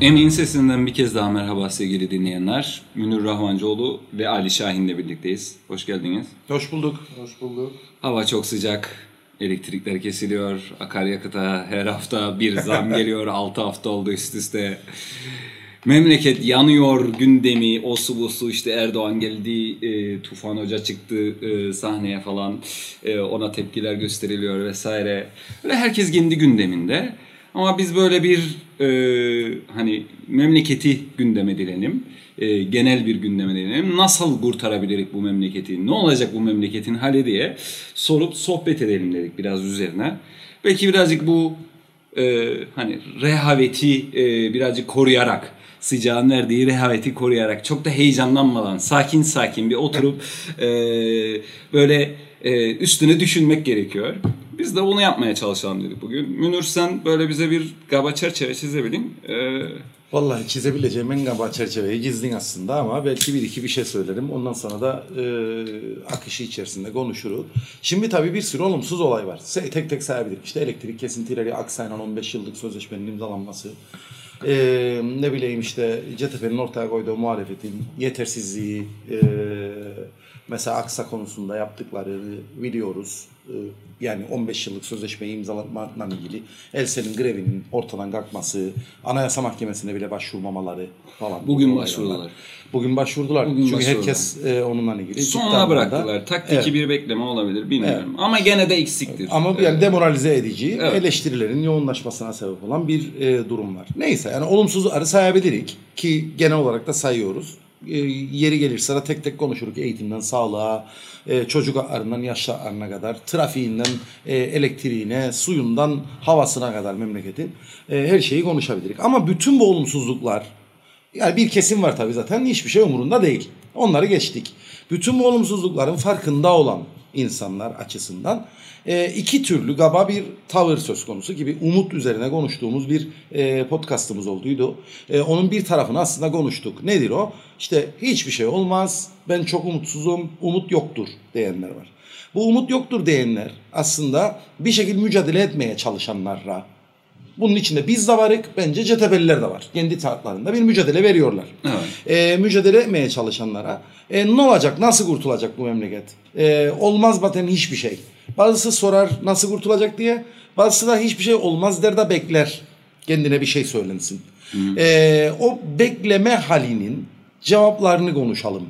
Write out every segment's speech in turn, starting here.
Emin Sesinden bir kez daha merhaba sevgili dinleyenler. Münir Rahmancıoğlu ve Ali Şahin'le birlikteyiz. Hoş geldiniz. Hoş bulduk. Hoş bulduk. Hava çok sıcak. Elektrikler kesiliyor. Akaryakıta her hafta bir zam geliyor. 6 hafta oldu üst üste. Memleket yanıyor gündemi, o su bu su işte Erdoğan geldi, e, Tufan Hoca çıktı e, sahneye falan, e, ona tepkiler gösteriliyor vesaire. Böyle herkes kendi gündeminde. Ama biz böyle bir e, hani memleketi gündeme direlim, e, genel bir gündeme direlim. Nasıl kurtarabiliriz bu memleketi, ne olacak bu memleketin hali diye sorup sohbet edelim dedik biraz üzerine. Belki birazcık bu e, hani rehaveti e, birazcık koruyarak sıcağın verdiği rehaveti koruyarak çok da heyecanlanmadan sakin sakin bir oturup e, böyle e, üstüne düşünmek gerekiyor. Biz de bunu yapmaya çalışalım dedik bugün. Münir sen böyle bize bir gaba çerçeve çizebilin. E, Vallahi çizebileceğim en gaba çerçeveyi gizdin aslında ama belki bir iki bir şey söylerim. Ondan sonra da e, akışı içerisinde konuşuruz. Şimdi tabii bir sürü olumsuz olay var. Tek tek sayabilirim. İşte elektrik kesintileri, Aksay'la 15 yıllık sözleşmenin imzalanması. E, ne bileyim işte CTP'nin ortaya koyduğu muhalefetin yetersizliği, e, mesela Aksa konusunda yaptıklarını biliyoruz. E, yani 15 yıllık sözleşmeyi imzalatmakla ilgili Elsel'in grevinin ortadan kalkması, Anayasa Mahkemesi'ne bile başvurmamaları falan. Bugün başvurdular. Bugün başvurdular. Bugün Çünkü başvurdular. herkes e, onunla ilgili. ciddi sonuna bıraktılar. Taktiki Evet. bir bekleme olabilir bilmiyorum. Ama gene de eksiktir. Ama yani demoralize edici, Evet. eleştirilerin yoğunlaşmasına sebep olan bir e, durum var. Neyse yani olumsuzları sayabilirik ki genel olarak da sayıyoruz. E, yeri gelirse de tek tek konuşuruz. Eğitimden sağlığa, e, çocuk haklarından yaşlı kadar, trafiğinden e, elektriğine, suyundan havasına kadar memleketin e, her şeyi konuşabiliriz. Ama bütün bu olumsuzluklar yani bir kesim var tabii zaten hiçbir şey umurunda değil. Onları geçtik. Bütün bu olumsuzlukların farkında olan insanlar açısından e, iki türlü gaba bir tavır söz konusu gibi umut üzerine konuştuğumuz bir e, podcastımız olduydu. E, onun bir tarafını aslında konuştuk. Nedir o? İşte hiçbir şey olmaz, ben çok umutsuzum, umut yoktur diyenler var. Bu umut yoktur diyenler aslında bir şekilde mücadele etmeye çalışanlara bunun içinde biz de varık, bence CTP'liler de var. Kendi tahtlarında bir mücadele veriyorlar. Evet. Ee, mücadele etmeye çalışanlara e, ne olacak, nasıl kurtulacak bu memleket? Ee, olmaz zaten hiçbir şey. Bazısı sorar nasıl kurtulacak diye, bazısı da hiçbir şey olmaz der de bekler. Kendine bir şey söylensin. Ee, o bekleme halinin cevaplarını konuşalım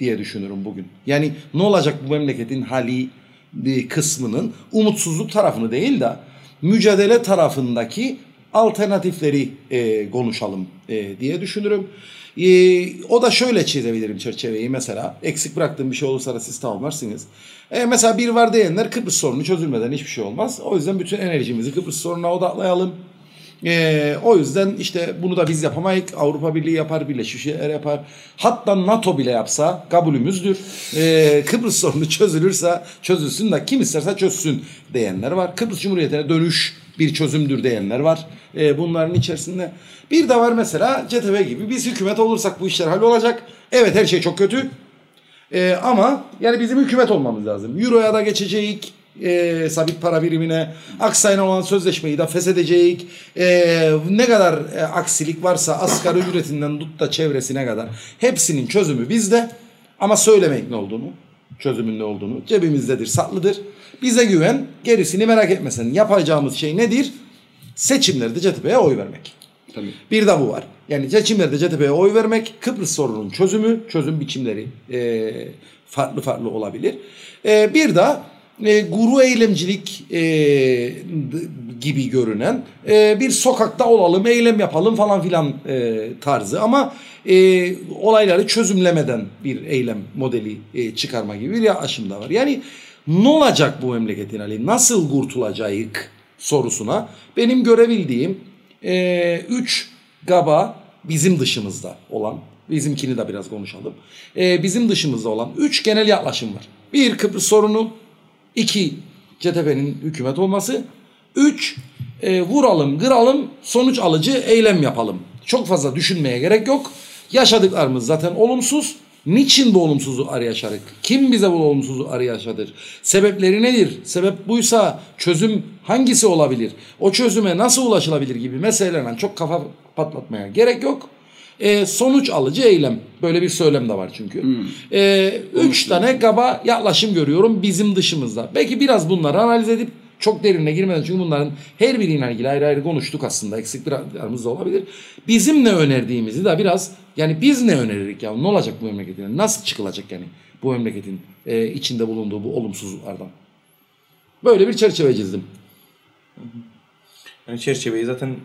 diye düşünürüm bugün. Yani ne olacak bu memleketin hali kısmının umutsuzluk tarafını değil de mücadele tarafındaki alternatifleri e, konuşalım e, diye düşünürüm. E, o da şöyle çizebilirim çerçeveyi mesela. Eksik bıraktığım bir şey olursa da siz tamamlarsınız. E, mesela bir var diyenler Kıbrıs sorunu çözülmeden hiçbir şey olmaz. O yüzden bütün enerjimizi Kıbrıs sorununa odaklayalım. Ee, o yüzden işte bunu da biz yapamayız. Avrupa Birliği yapar, Birleşmiş Milletler yapar. Hatta NATO bile yapsa kabulümüzdür. Ee, Kıbrıs sorunu çözülürse çözülsün de kim isterse çözsün diyenler var. Kıbrıs Cumhuriyeti'ne dönüş bir çözümdür diyenler var. Ee, bunların içerisinde. Bir de var mesela CTV gibi biz hükümet olursak bu işler hallolacak. Evet her şey çok kötü. Ee, ama yani bizim hükümet olmamız lazım. Euro'ya da geçecek. E, sabit para birimine Aksay'la olan sözleşmeyi de feshedecek. E, ne kadar e, aksilik varsa asgari ücretinden tut da çevresine kadar hepsinin çözümü bizde. Ama söylemek ne olduğunu, çözümün ne olduğunu cebimizdedir, saklıdır. Bize güven, gerisini merak etmesin. Yapacağımız şey nedir? Seçimlerde CTP'ye oy vermek. Tabii. Bir de bu var. Yani seçimlerde CTP'ye oy vermek Kıbrıs sorunun çözümü, çözüm biçimleri e, farklı farklı olabilir. E, bir de e, guru eylemcilik e, gibi görünen e, bir sokakta olalım, eylem yapalım falan filan e, tarzı ama e, olayları çözümlemeden bir eylem modeli e, çıkarma gibi bir yaklaşım da var. Yani ne olacak bu memleketin hali? Nasıl kurtulacağız sorusuna benim görebildiğim 3 gaba bizim dışımızda olan, bizimkini de biraz konuşalım. E, bizim dışımızda olan 3 genel yaklaşım var. Bir Kıbrıs sorunu, iki CTP'nin hükümet olması, üç e, vuralım, kıralım, sonuç alıcı eylem yapalım. Çok fazla düşünmeye gerek yok. Yaşadıklarımız zaten olumsuz. Niçin bu olumsuzluğu arı yaşadık? Kim bize bu olumsuzluğu arı yaşadır? Sebepleri nedir? Sebep buysa çözüm hangisi olabilir? O çözüme nasıl ulaşılabilir gibi meselelerle çok kafa patlatmaya gerek yok. E, sonuç alıcı eylem. Böyle bir söylem de var çünkü. E, üç tane kaba yaklaşım görüyorum bizim dışımızda. Belki biraz bunları analiz edip çok derinine girmeden çünkü bunların her biriyle ilgili ayrı ayrı konuştuk aslında. Eksiklerimiz de olabilir. Bizim ne önerdiğimizi de biraz yani biz ne öneririk ya? Ne olacak bu memleketin? Nasıl çıkılacak yani bu memleketin e, içinde bulunduğu bu olumsuzluklardan? Böyle bir çerçeve çizdim. Yani çerçeveyi zaten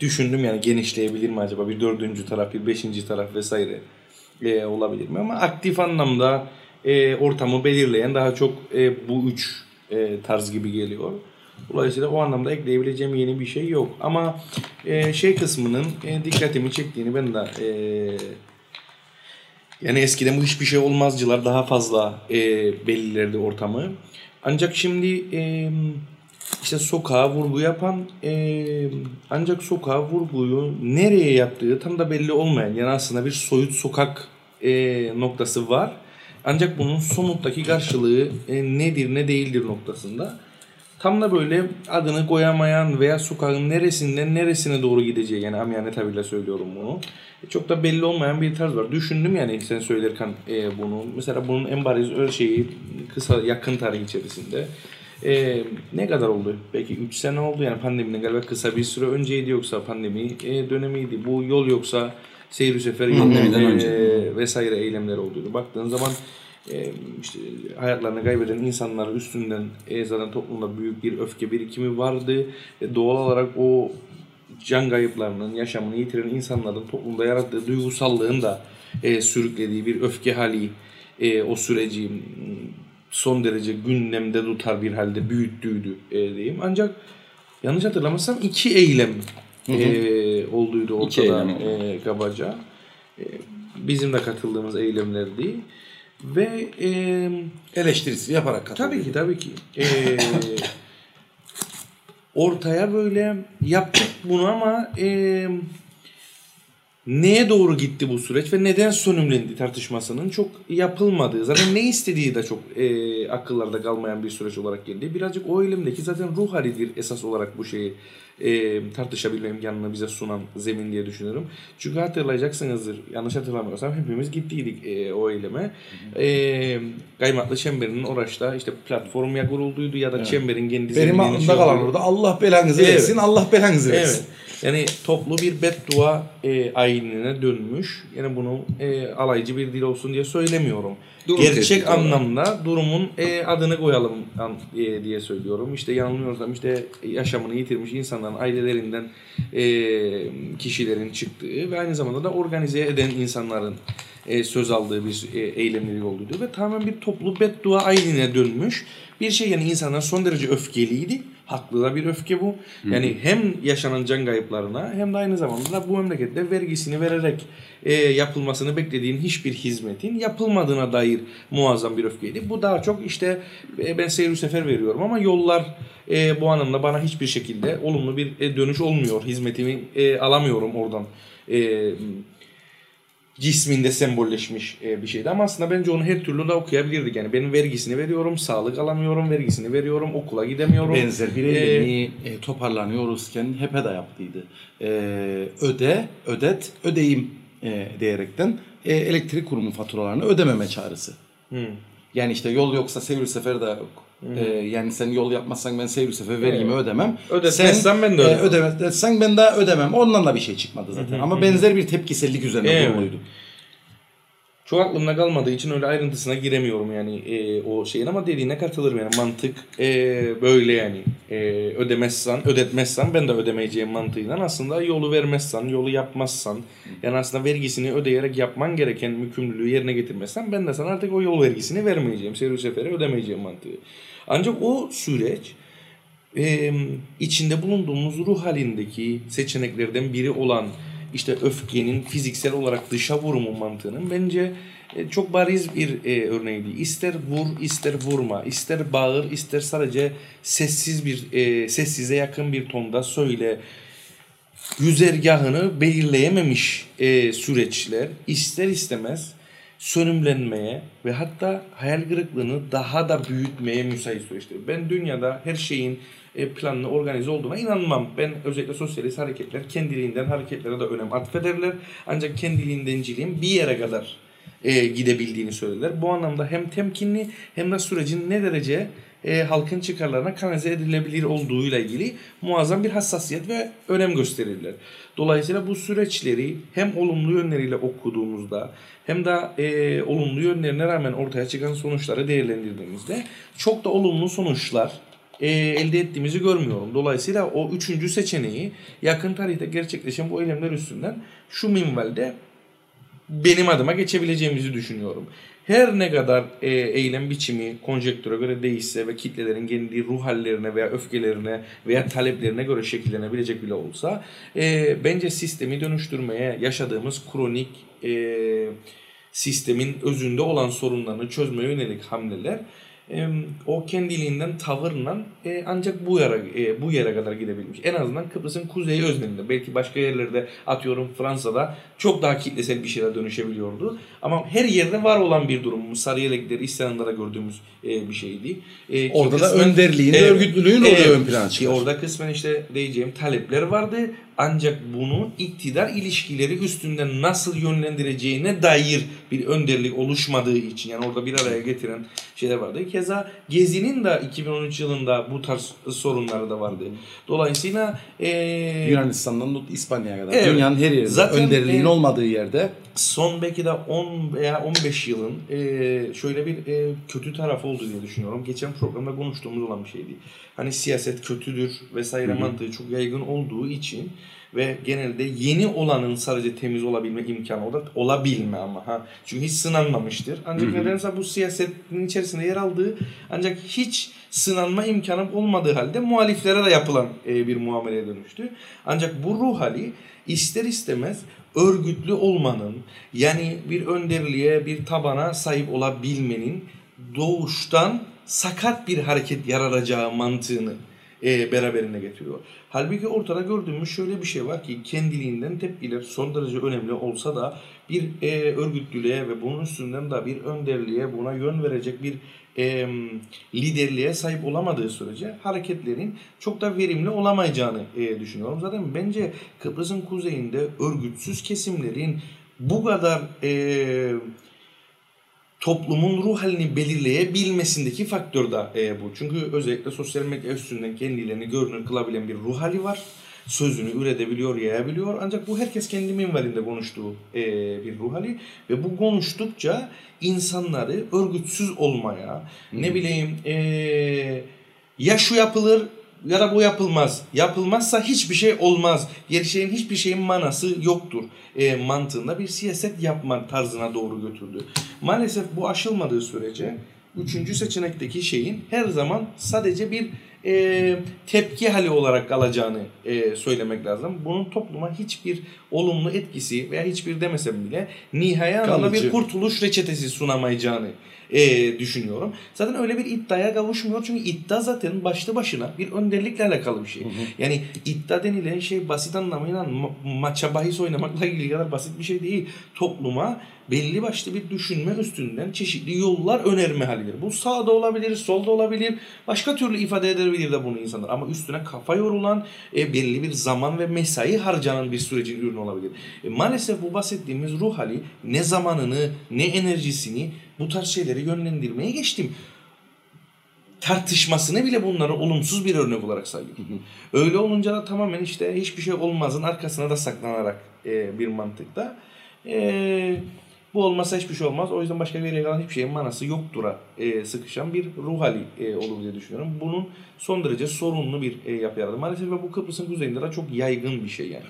düşündüm yani genişleyebilir mi acaba bir dördüncü taraf bir beşinci taraf vesaire e, olabilir mi ama aktif anlamda e, ortamı belirleyen daha çok e, bu üç e, tarz gibi geliyor. Dolayısıyla o anlamda ekleyebileceğim yeni bir şey yok. Ama e, şey kısmının e, dikkatimi çektiğini ben de e, yani eskiden bu hiçbir şey olmazcılar daha fazla e, belirlerdi ortamı. Ancak şimdi e, işte sokağa vurgu yapan e, ancak sokağa vurguyu nereye yaptığı tam da belli olmayan yani aslında bir soyut sokak e, noktası var. Ancak bunun somuttaki karşılığı e, nedir ne değildir noktasında. Tam da böyle adını koyamayan veya sokağın neresinden neresine doğru gideceği yani amiyane tabirle söylüyorum bunu. E, çok da belli olmayan bir tarz var. Düşündüm yani sen söylerken e, bunu. Mesela bunun en bariz şeyi kısa yakın tarih içerisinde. E, ne kadar oldu? Belki 3 sene oldu yani pandeminin galiba kısa bir süre önceydi yoksa pandemi e, dönemiydi. Bu yol yoksa seyir sefer Pandemiden e, vesaire eylemler olduğunu baktığın zaman e, işte hayatlarını kaybeden insanlar üstünden e, zaten toplumda büyük bir öfke birikimi vardı. E, doğal olarak o can kayıplarının, yaşamını yitiren insanların toplumda yarattığı duygusallığın da e, sürüklediği bir öfke hali e, o süreci son derece gündemde tutar bir halde büyüttüydü e, diyeyim. Ancak yanlış hatırlamazsam iki eylem e, olduydu İki ortada eylem e, kabaca. E, bizim de katıldığımız eylemlerdi. Ve e, Eleştirisi yaparak katılıyor. Tabii ki tabii ki. Ee, ortaya böyle yaptık bunu ama e, neye doğru gitti bu süreç ve neden sönümlendi tartışmasının çok yapılmadığı zaten ne istediği de çok e, akıllarda kalmayan bir süreç olarak geldi. Birazcık o elimdeki zaten ruh halidir esas olarak bu şeyi e, tartışabilme imkanını bize sunan zemin diye düşünüyorum. Çünkü hatırlayacaksınızdır yanlış hatırlamıyorsam hepimiz gittiydik e, o eyleme. E, Kaymaklı Çember'in Oraç'ta işte platform ya kurulduydu ya da Çember'in kendi Benim aklımda şey kalan orada Allah belanızı Evet. versin, Allah belanızı versin. Evet. Yani toplu bir beddua e, ayinine dönmüş. Yani bunu e, alaycı bir dil olsun diye söylemiyorum. Durum Gerçek tespiti olarak. anlamda durumun e, adını koyalım e, diye söylüyorum. İşte yanılmıyorsam işte yaşamını yitirmiş insanların ailelerinden e, kişilerin çıktığı ve aynı zamanda da organize eden insanların e, söz aldığı bir e, eylemleri olduğu ve tamamen bir toplu beddua ayinine dönmüş bir şey yani insanlar son derece öfkeliydi. Haklı da bir öfke bu. Yani hem yaşanan can kayıplarına hem de aynı zamanda da bu memlekette vergisini vererek e, yapılmasını beklediğin hiçbir hizmetin yapılmadığına dair muazzam bir öfkeydi. Bu daha çok işte e, ben seyir sefer veriyorum ama yollar e, bu anlamda bana hiçbir şekilde olumlu bir e, dönüş olmuyor. Hizmetimi e, alamıyorum oradan. E, cisminde sembolleşmiş e, bir şeydi ama aslında bence onu her türlü de okuyabilirdik. Yani benim vergisini veriyorum, sağlık alamıyorum, vergisini veriyorum, okula gidemiyorum. Benzer bir Ee, e, toparlanıyoruzken HEP'e de yaptıydı. E, öde, ödet, ödeyim e, diyerekten e, elektrik kurumu faturalarını ödememe çağrısı. Yani işte yol yoksa seyir sefer de yok. E, yani sen yol yapmazsan ben seyir sefer vergimi ödemem. Ödetmezsen ben de ödemem. E, ödemezsen ben de ödemem. Ondan da bir şey çıkmadı zaten. Ama benzer bir tepkisellik üzerine Evet. kuruluydu. Çok aklımda kalmadığı için öyle ayrıntısına giremiyorum yani e, o şeyin ama dediğine katılırım yani mantık e, böyle yani e, ödemezsen ödetmezsen ben de ödemeyeceğim mantığıyla aslında yolu vermezsen yolu yapmazsan yani aslında vergisini ödeyerek yapman gereken mükümlülüğü yerine getirmezsen ben de sana artık o yol vergisini vermeyeceğim seyir sefere ödemeyeceğim mantığı. Ancak o süreç e, içinde bulunduğumuz ruh halindeki seçeneklerden biri olan işte öfkenin fiziksel olarak dışa vurumu mantığının bence e, çok bariz bir e, örneğiydi. İster vur, ister vurma, ister bağır, ister sadece sessiz bir e, sessize yakın bir tonda söyle güzergahını belirleyememiş e, süreçler ister istemez sönümlenmeye ve hatta hayal kırıklığını daha da büyütmeye müsait süreçtir. Ben dünyada her şeyin e, planlı organize olduğuna inanmam. Ben özellikle sosyalist hareketler kendiliğinden hareketlere de önem atfederler. Ancak kendiliğindenciliğin bir yere kadar e, gidebildiğini söylediler. Bu anlamda hem temkinli hem de sürecin ne derece e, halkın çıkarlarına kanalize edilebilir olduğuyla ilgili muazzam bir hassasiyet ve önem gösterirler. Dolayısıyla bu süreçleri hem olumlu yönleriyle okuduğumuzda hem de e, olumlu yönlerine rağmen ortaya çıkan sonuçları değerlendirdiğimizde çok da olumlu sonuçlar e, elde ettiğimizi görmüyorum. Dolayısıyla o üçüncü seçeneği yakın tarihte gerçekleşen bu eylemler üstünden şu minvalde benim adıma geçebileceğimizi düşünüyorum. Her ne kadar e, eylem biçimi konjektüre göre değişse ve kitlelerin kendi ruh hallerine veya öfkelerine veya taleplerine göre şekillenebilecek bile olsa e, bence sistemi dönüştürmeye yaşadığımız kronik e, sistemin özünde olan sorunlarını çözmeye yönelik hamleler e, o kendiliğinden tavırla e, ancak bu yere e, bu yere kadar gidebilmiş. En azından Kıbrıs'ın kuzeyi özelinde. Belki başka yerlerde atıyorum Fransa'da çok daha kitlesel bir şeyler dönüşebiliyordu. Ama her yerde var olan bir durum. Sarıyerlikleri, İsyanlara gördüğümüz e, bir şeydi. E, Orada da kısmen- önderliğin, Evet, örgütlülüğün orada evet. ön plana çıkar. orada kısmen işte diyeceğim talepler vardı. Ancak bunu iktidar ilişkileri üstünden nasıl yönlendireceğine dair bir önderlik oluşmadığı için yani orada bir araya getiren şeyler vardı. Keza Gezi'nin de 2013 yılında bu tarz sorunları da vardı. Dolayısıyla eee Yunanistan'dan İspanya'ya kadar. Evet. Dünyanın her yerinde. Zaten, önderliğin e, olmadığı yerde son belki de 10 veya 15 yılın eee, şöyle bir eee, kötü tarafı oldu diye düşünüyorum. Geçen programda konuştuğumuz olan bir şeydi. Hani siyaset kötüdür vesaire mantığı çok yaygın olduğu için ve genelde yeni olanın sadece temiz olabilme imkanı o da olabilme ama ha. Çünkü hiç sınanmamıştır. Ancak nedense bu siyasetin içerisinde yer aldığı ancak hiç sınanma imkanı olmadığı halde muhaliflere de yapılan e, bir muameleye dönüştü. Ancak bu ruh hali ister istemez örgütlü olmanın yani bir önderliğe bir tabana sahip olabilmenin doğuştan sakat bir hareket yararacağı mantığını e, beraberinde getiriyor. Halbuki ortada gördüğümüz şöyle bir şey var ki kendiliğinden tepkiler son derece önemli olsa da bir e, örgütlülüğe ve bunun üstünden de bir önderliğe buna yön verecek bir e, liderliğe sahip olamadığı sürece hareketlerin çok da verimli olamayacağını e, düşünüyorum. Zaten bence Kıbrıs'ın kuzeyinde örgütsüz kesimlerin bu kadar e, toplumun ruh halini belirleyebilmesindeki faktör de e, bu. Çünkü özellikle sosyal medya üstünden kendilerini görünür kılabilen bir ruh hali var. Sözünü üretebiliyor, yayabiliyor. Ancak bu herkes kendi minvalinde konuştuğu e, bir ruh hali. Ve bu konuştukça insanları örgütsüz olmaya, ne bileyim e, ya şu yapılır ya da bu yapılmaz. Yapılmazsa hiçbir şey olmaz. Yer şeyin hiçbir şeyin manası yoktur. E, mantığında bir siyaset yapma tarzına doğru götürdü. Maalesef bu aşılmadığı sürece üçüncü seçenekteki şeyin her zaman sadece bir e, tepki hali olarak kalacağını e, söylemek lazım. Bunun topluma hiçbir olumlu etkisi veya hiçbir demesem bile nihai anlamda bir kurtuluş reçetesi sunamayacağını e, düşünüyorum. Zaten öyle bir iddiaya kavuşmuyor çünkü iddia zaten başlı başına bir önderlikle alakalı bir şey. Yani iddia denilen şey basit anlamıyla ma- maça bahis oynamakla ilgili kadar basit bir şey değil. Topluma belli başlı bir düşünme üstünden çeşitli yollar önerme halidir. Bu sağda olabilir, solda olabilir, başka türlü ifade edebilir de bunu insanlar. Ama üstüne kafa yorulan, e, belli bir zaman ve mesai harcanan bir sürecin ürünü olabilir. E, maalesef bu bahsettiğimiz ruh hali ne zamanını, ne enerjisini bu tarz şeyleri yönlendirmeye geçtim tartışmasını bile bunları olumsuz bir örnek olarak sayıyor. Öyle olunca da tamamen işte hiçbir şey olmazın arkasına da saklanarak e, bir mantıkta. E, bu olmazsa hiçbir şey olmaz. O yüzden başka bir yere kalan hiçbir şeyin manası yoktura e, sıkışan bir ruh hali e, olur diye düşünüyorum. Bunun son derece sorunlu bir e, yapı yaradı. Maalesef ve bu Kıbrıs'ın kuzeyinde de çok yaygın bir şey yani.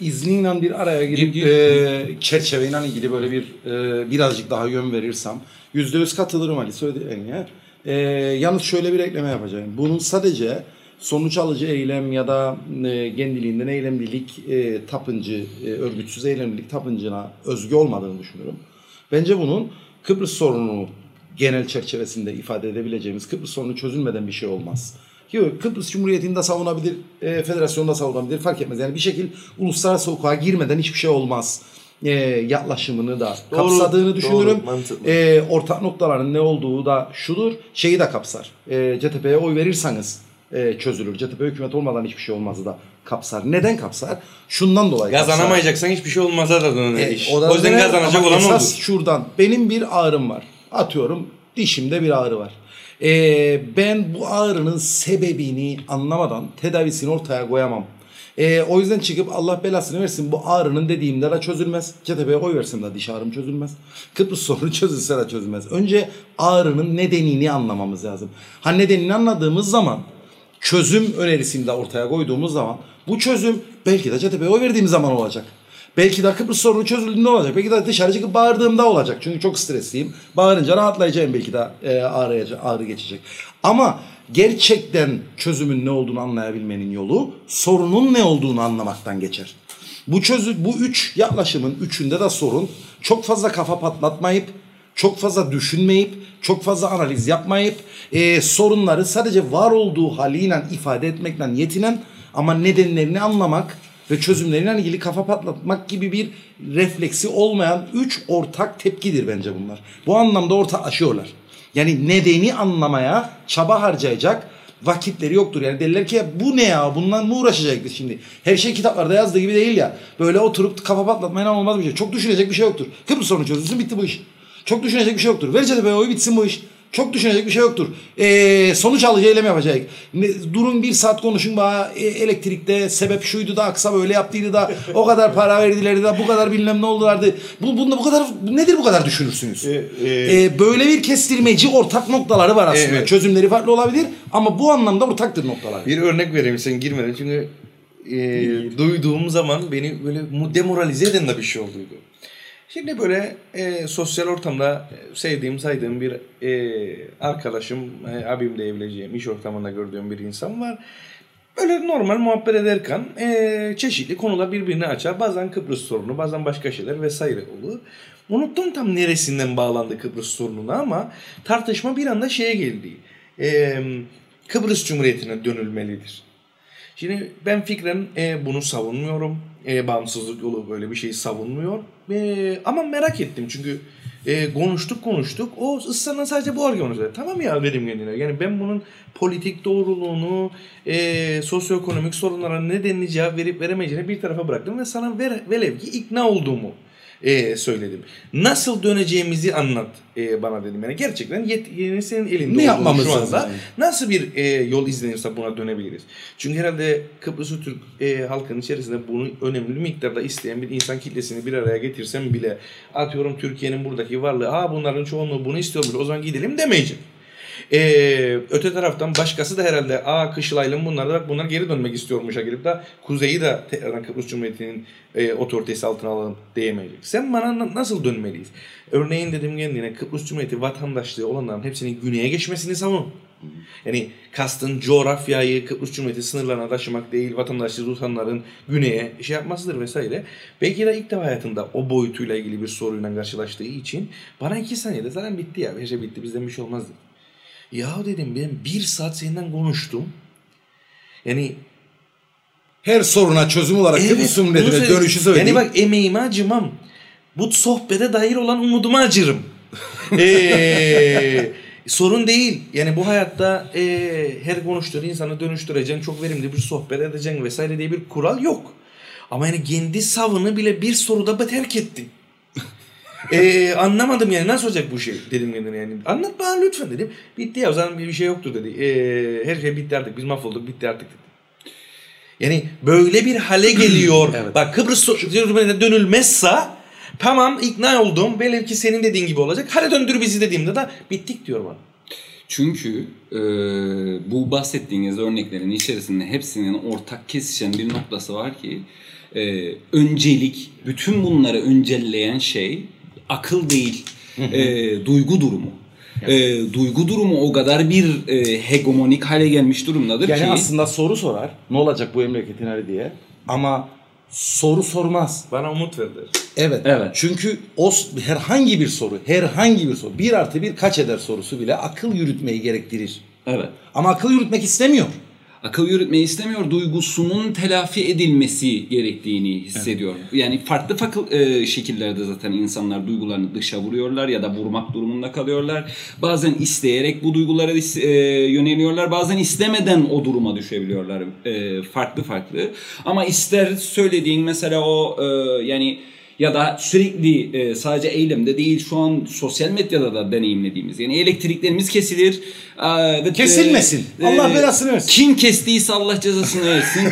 İzninle bir araya girip Gir, gir. e, çerçeveyle ilgili böyle bir e, birazcık daha yön verirsem yüzde yüz katılırım Ali söylediğine. E, yalnız şöyle bir ekleme yapacağım. Bunun sadece sonuç alıcı eylem ya da e, kendiliğinden eylemlilik e, tapıncı, e, örgütsüz eylemlilik tapıncına özgü olmadığını düşünüyorum. Bence bunun Kıbrıs sorunu genel çerçevesinde ifade edebileceğimiz Kıbrıs sorunu çözülmeden bir şey olmaz. Ki Kıbrıs Cumhuriyeti'ni de savunabilir, e, federasyonu da savunabilir fark etmez. Yani bir şekil uluslararası hukuka girmeden hiçbir şey olmaz. E, yaklaşımını da Doğru, kapsadığını düşünürüm. E, ortak noktaların ne olduğu da şudur. Şeyi de kapsar. E, CTP'ye oy verirseniz e, çözülür. CTP hükümet olmadan hiçbir şey olmazı da kapsar. Neden kapsar? Şundan dolayı. Kazanamayacaksan hiçbir şey olmazsa da döner E, iş. o O yüzden kazanacak olan esas olur. şuradan. Benim bir ağrım var. Atıyorum dişimde bir ağrı var. E, ben bu ağrının sebebini anlamadan tedavisini ortaya koyamam. E, o yüzden çıkıp Allah belasını versin bu ağrının dediğimde de çözülmez. CTP'ye oy versem de diş ağrım çözülmez. Kıbrıs sorunu çözülse de çözülmez. Önce ağrının nedenini anlamamız lazım. Ha nedenini anladığımız zaman çözüm önerisini de ortaya koyduğumuz zaman bu çözüm belki de CTP'ye oy verdiğim zaman olacak. Belki de Kıbrıs sorunu çözüldüğünde olacak. Belki de dışarı çıkıp bağırdığımda olacak. Çünkü çok stresliyim. Bağırınca rahatlayacağım belki de e, ağrıyacak, ağrı geçecek. Ama gerçekten çözümün ne olduğunu anlayabilmenin yolu sorunun ne olduğunu anlamaktan geçer. Bu çözü bu üç yaklaşımın üçünde de sorun çok fazla kafa patlatmayıp çok fazla düşünmeyip, çok fazla analiz yapmayıp e, sorunları sadece var olduğu haliyle ifade etmekle yetinen ama nedenlerini anlamak ve çözümleriyle ilgili kafa patlatmak gibi bir refleksi olmayan üç ortak tepkidir bence bunlar. Bu anlamda ortaklaşıyorlar. Yani nedeni anlamaya çaba harcayacak vakitleri yoktur. Yani derler ki bu ne ya bundan mı uğraşacak şimdi? Her şey kitaplarda yazdığı gibi değil ya. Böyle oturup kafa patlatmayla olmaz bir şey. Çok düşünecek bir şey yoktur. Kıbrıs sorunu çözülsün bitti bu iş. Çok düşünecek bir şey yoktur. Ver CTP'ye oy bitsin bu iş. Çok düşünecek bir şey yoktur. Ee, sonuç alıcı eylem yapacak. Ne- Durun bir saat konuşun bana e, elektrikte sebep şuydu da aksa böyle yaptıydı da o kadar para verdilerdi da bu kadar bilmem ne oldulardı. Bu, bunda bu kadar nedir bu kadar düşünürsünüz? e- Ee, böyle bir kestirmeci ortak noktaları var aslında. Evet. Çözümleri farklı olabilir ama bu anlamda ortaktır noktalar. Bir örnek vereyim sen girmeden çünkü e, duyduğum zaman beni böyle demoralize eden de bir şey olduydu. Şimdi böyle e, sosyal ortamda sevdiğim, saydığım bir e, arkadaşım, e, abim diyebileceğim, iş ortamında gördüğüm bir insan var. Böyle normal muhabbet ederken e, çeşitli konular birbirini açar. Bazen Kıbrıs sorunu, bazen başka şeyler vesaire olur. Unuttum tam neresinden bağlandı Kıbrıs sorununa ama tartışma bir anda şeye geldi. E, Kıbrıs Cumhuriyeti'ne dönülmelidir. Şimdi ben fikren e, bunu savunmuyorum. E, bağımsızlık yolu böyle bir şeyi savunmuyor. E, ama merak ettim çünkü e, konuştuk konuştuk. O ısrarla sadece bu argümanı söyledi. Tamam ya dedim kendine. Yani ben bunun politik doğruluğunu, e, sosyoekonomik sorunlara nedenini cevap verip veremeyeceğini bir tarafa bıraktım ve sana ver, velev ki ikna olduğumu e, söyledim. Nasıl döneceğimizi anlat e, bana dedim. Yani gerçekten yetkilerin senin elinde Ne yapmamız şu anda lazım? Nasıl bir e, yol izlenirse buna dönebiliriz? Çünkü herhalde Kıbrıs Türk e, halkının içerisinde bunu önemli miktarda isteyen bir insan kitlesini bir araya getirsem bile atıyorum Türkiye'nin buradaki varlığı ha bunların çoğunluğu bunu istiyormuş o zaman gidelim demeyecek. E, öte taraftan başkası da herhalde aa Kışılay'la bunlar da bak bunlar geri dönmek istiyormuşa gelip de Kuzey'i de tekrardan Kıbrıs Cumhuriyeti'nin e, otoritesi altına alalım diyemeyecek. Sen bana na- nasıl dönmeliyiz? Örneğin dedim kendine Kıbrıs Cumhuriyeti vatandaşlığı olanların hepsinin güneye geçmesini savun. Yani kastın coğrafyayı Kıbrıs Cumhuriyeti sınırlarına taşımak değil, vatandaşlığı tutanların güneye şey yapmasıdır vesaire. Belki de ilk defa hayatında o boyutuyla ilgili bir soruyla karşılaştığı için bana iki saniyede zaten bitti ya, her şey bitti bizden bir şey olmaz dedi. Ya dedim ben bir saat senden konuştum. Yani Her soruna çözüm olarak bunu Cumhuriyeti'ne söyle- dönüşü söyleyeyim. Yani bak emeğime acımam. Bu sohbete dair olan umuduma acırım. Ee, sorun değil. Yani bu hayatta e, her konuştuğun insanı dönüştüreceğin, çok verimli bir sohbet edeceksin vesaire diye bir kural yok. Ama yani kendi savını bile bir soruda terk ettin. Ee, anlamadım yani nasıl olacak bu şey dedim kendine yani. Anlat bana lütfen dedim. Bitti ya o zaman bir şey yoktur dedi. Ee, her şey bitti artık biz mahvolduk bitti artık dedi. Yani böyle bir hale geliyor. Evet. Bak Kıbrıs dönülmezse tamam ikna oldum. Velev ki senin dediğin gibi olacak. Hadi döndür bizi dediğimde de bittik diyor bana. Çünkü e, bu bahsettiğiniz örneklerin içerisinde hepsinin ortak kesişen bir noktası var ki e, öncelik, bütün bunları öncelleyen şey akıl değil, e, duygu durumu. E, duygu durumu o kadar bir e, hegemonik hale gelmiş durumdadır Yani ki aslında soru sorar. Ne olacak bu memleketin hali diye. Ama soru sormaz. Bana umut verdi. Evet. Evet. Çünkü o herhangi bir soru, herhangi bir soru, bir artı bir kaç eder sorusu bile akıl yürütmeyi gerektirir. evet. Ama akıl yürütmek istemiyor. Akıl yürütmeyi istemiyor. Duygusunun telafi edilmesi gerektiğini hissediyor. Yani farklı farklı e, şekillerde zaten insanlar duygularını dışa vuruyorlar ya da vurmak durumunda kalıyorlar. Bazen isteyerek bu duygulara e, yöneliyorlar. Bazen istemeden o duruma düşebiliyorlar. E, farklı farklı. Ama ister söylediğin mesela o e, yani ya da sürekli e, sadece eylemde değil şu an sosyal medyada da deneyimlediğimiz yani elektriklerimiz kesilir. e, ve, Kesilmesin. Allah belasını versin. Kim kestiyse Allah cezasını versin.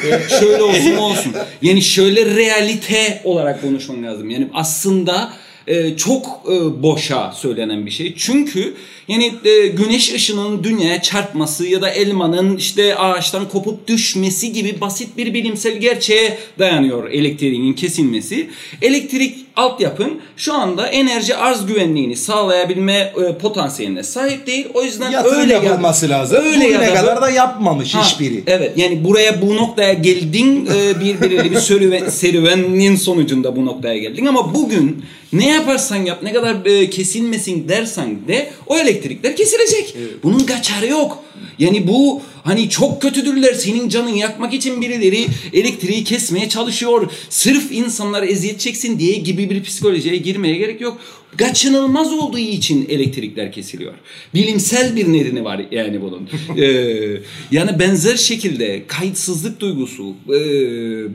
şöyle olsun olsun. Yani şöyle realite olarak konuşman lazım. Yani aslında e, çok e, boşa söylenen bir şey. Çünkü yani e, güneş ışının dünyaya çarpması ya da elmanın işte ağaçtan kopup düşmesi gibi basit bir bilimsel gerçeğe dayanıyor elektriğin kesilmesi. Elektrik altyapın şu anda enerji arz güvenliğini sağlayabilme e, potansiyeline sahip değil. O yüzden Yatırım öyle ya- yapılması lazım. Öyle ya Bugüne kadar da yapmamış Ha, hiçbiri. Evet yani buraya bu noktaya geldin e, bir belirli bir serüven, serüvenin sonucunda bu noktaya geldin ama bugün ne yaparsan yap ne kadar e, kesilmesin dersen de o elektrikler kesilecek. Bunun kaçarı yok. Yani bu hani çok kötüdürler senin canını yakmak için birileri elektriği kesmeye çalışıyor. Sırf insanlar eziyet çeksin diye gibi bir psikolojiye girmeye gerek yok. Kaçınılmaz olduğu için elektrikler kesiliyor. Bilimsel bir nedeni var yani bunun. Ee, yani benzer şekilde kayıtsızlık duygusu e,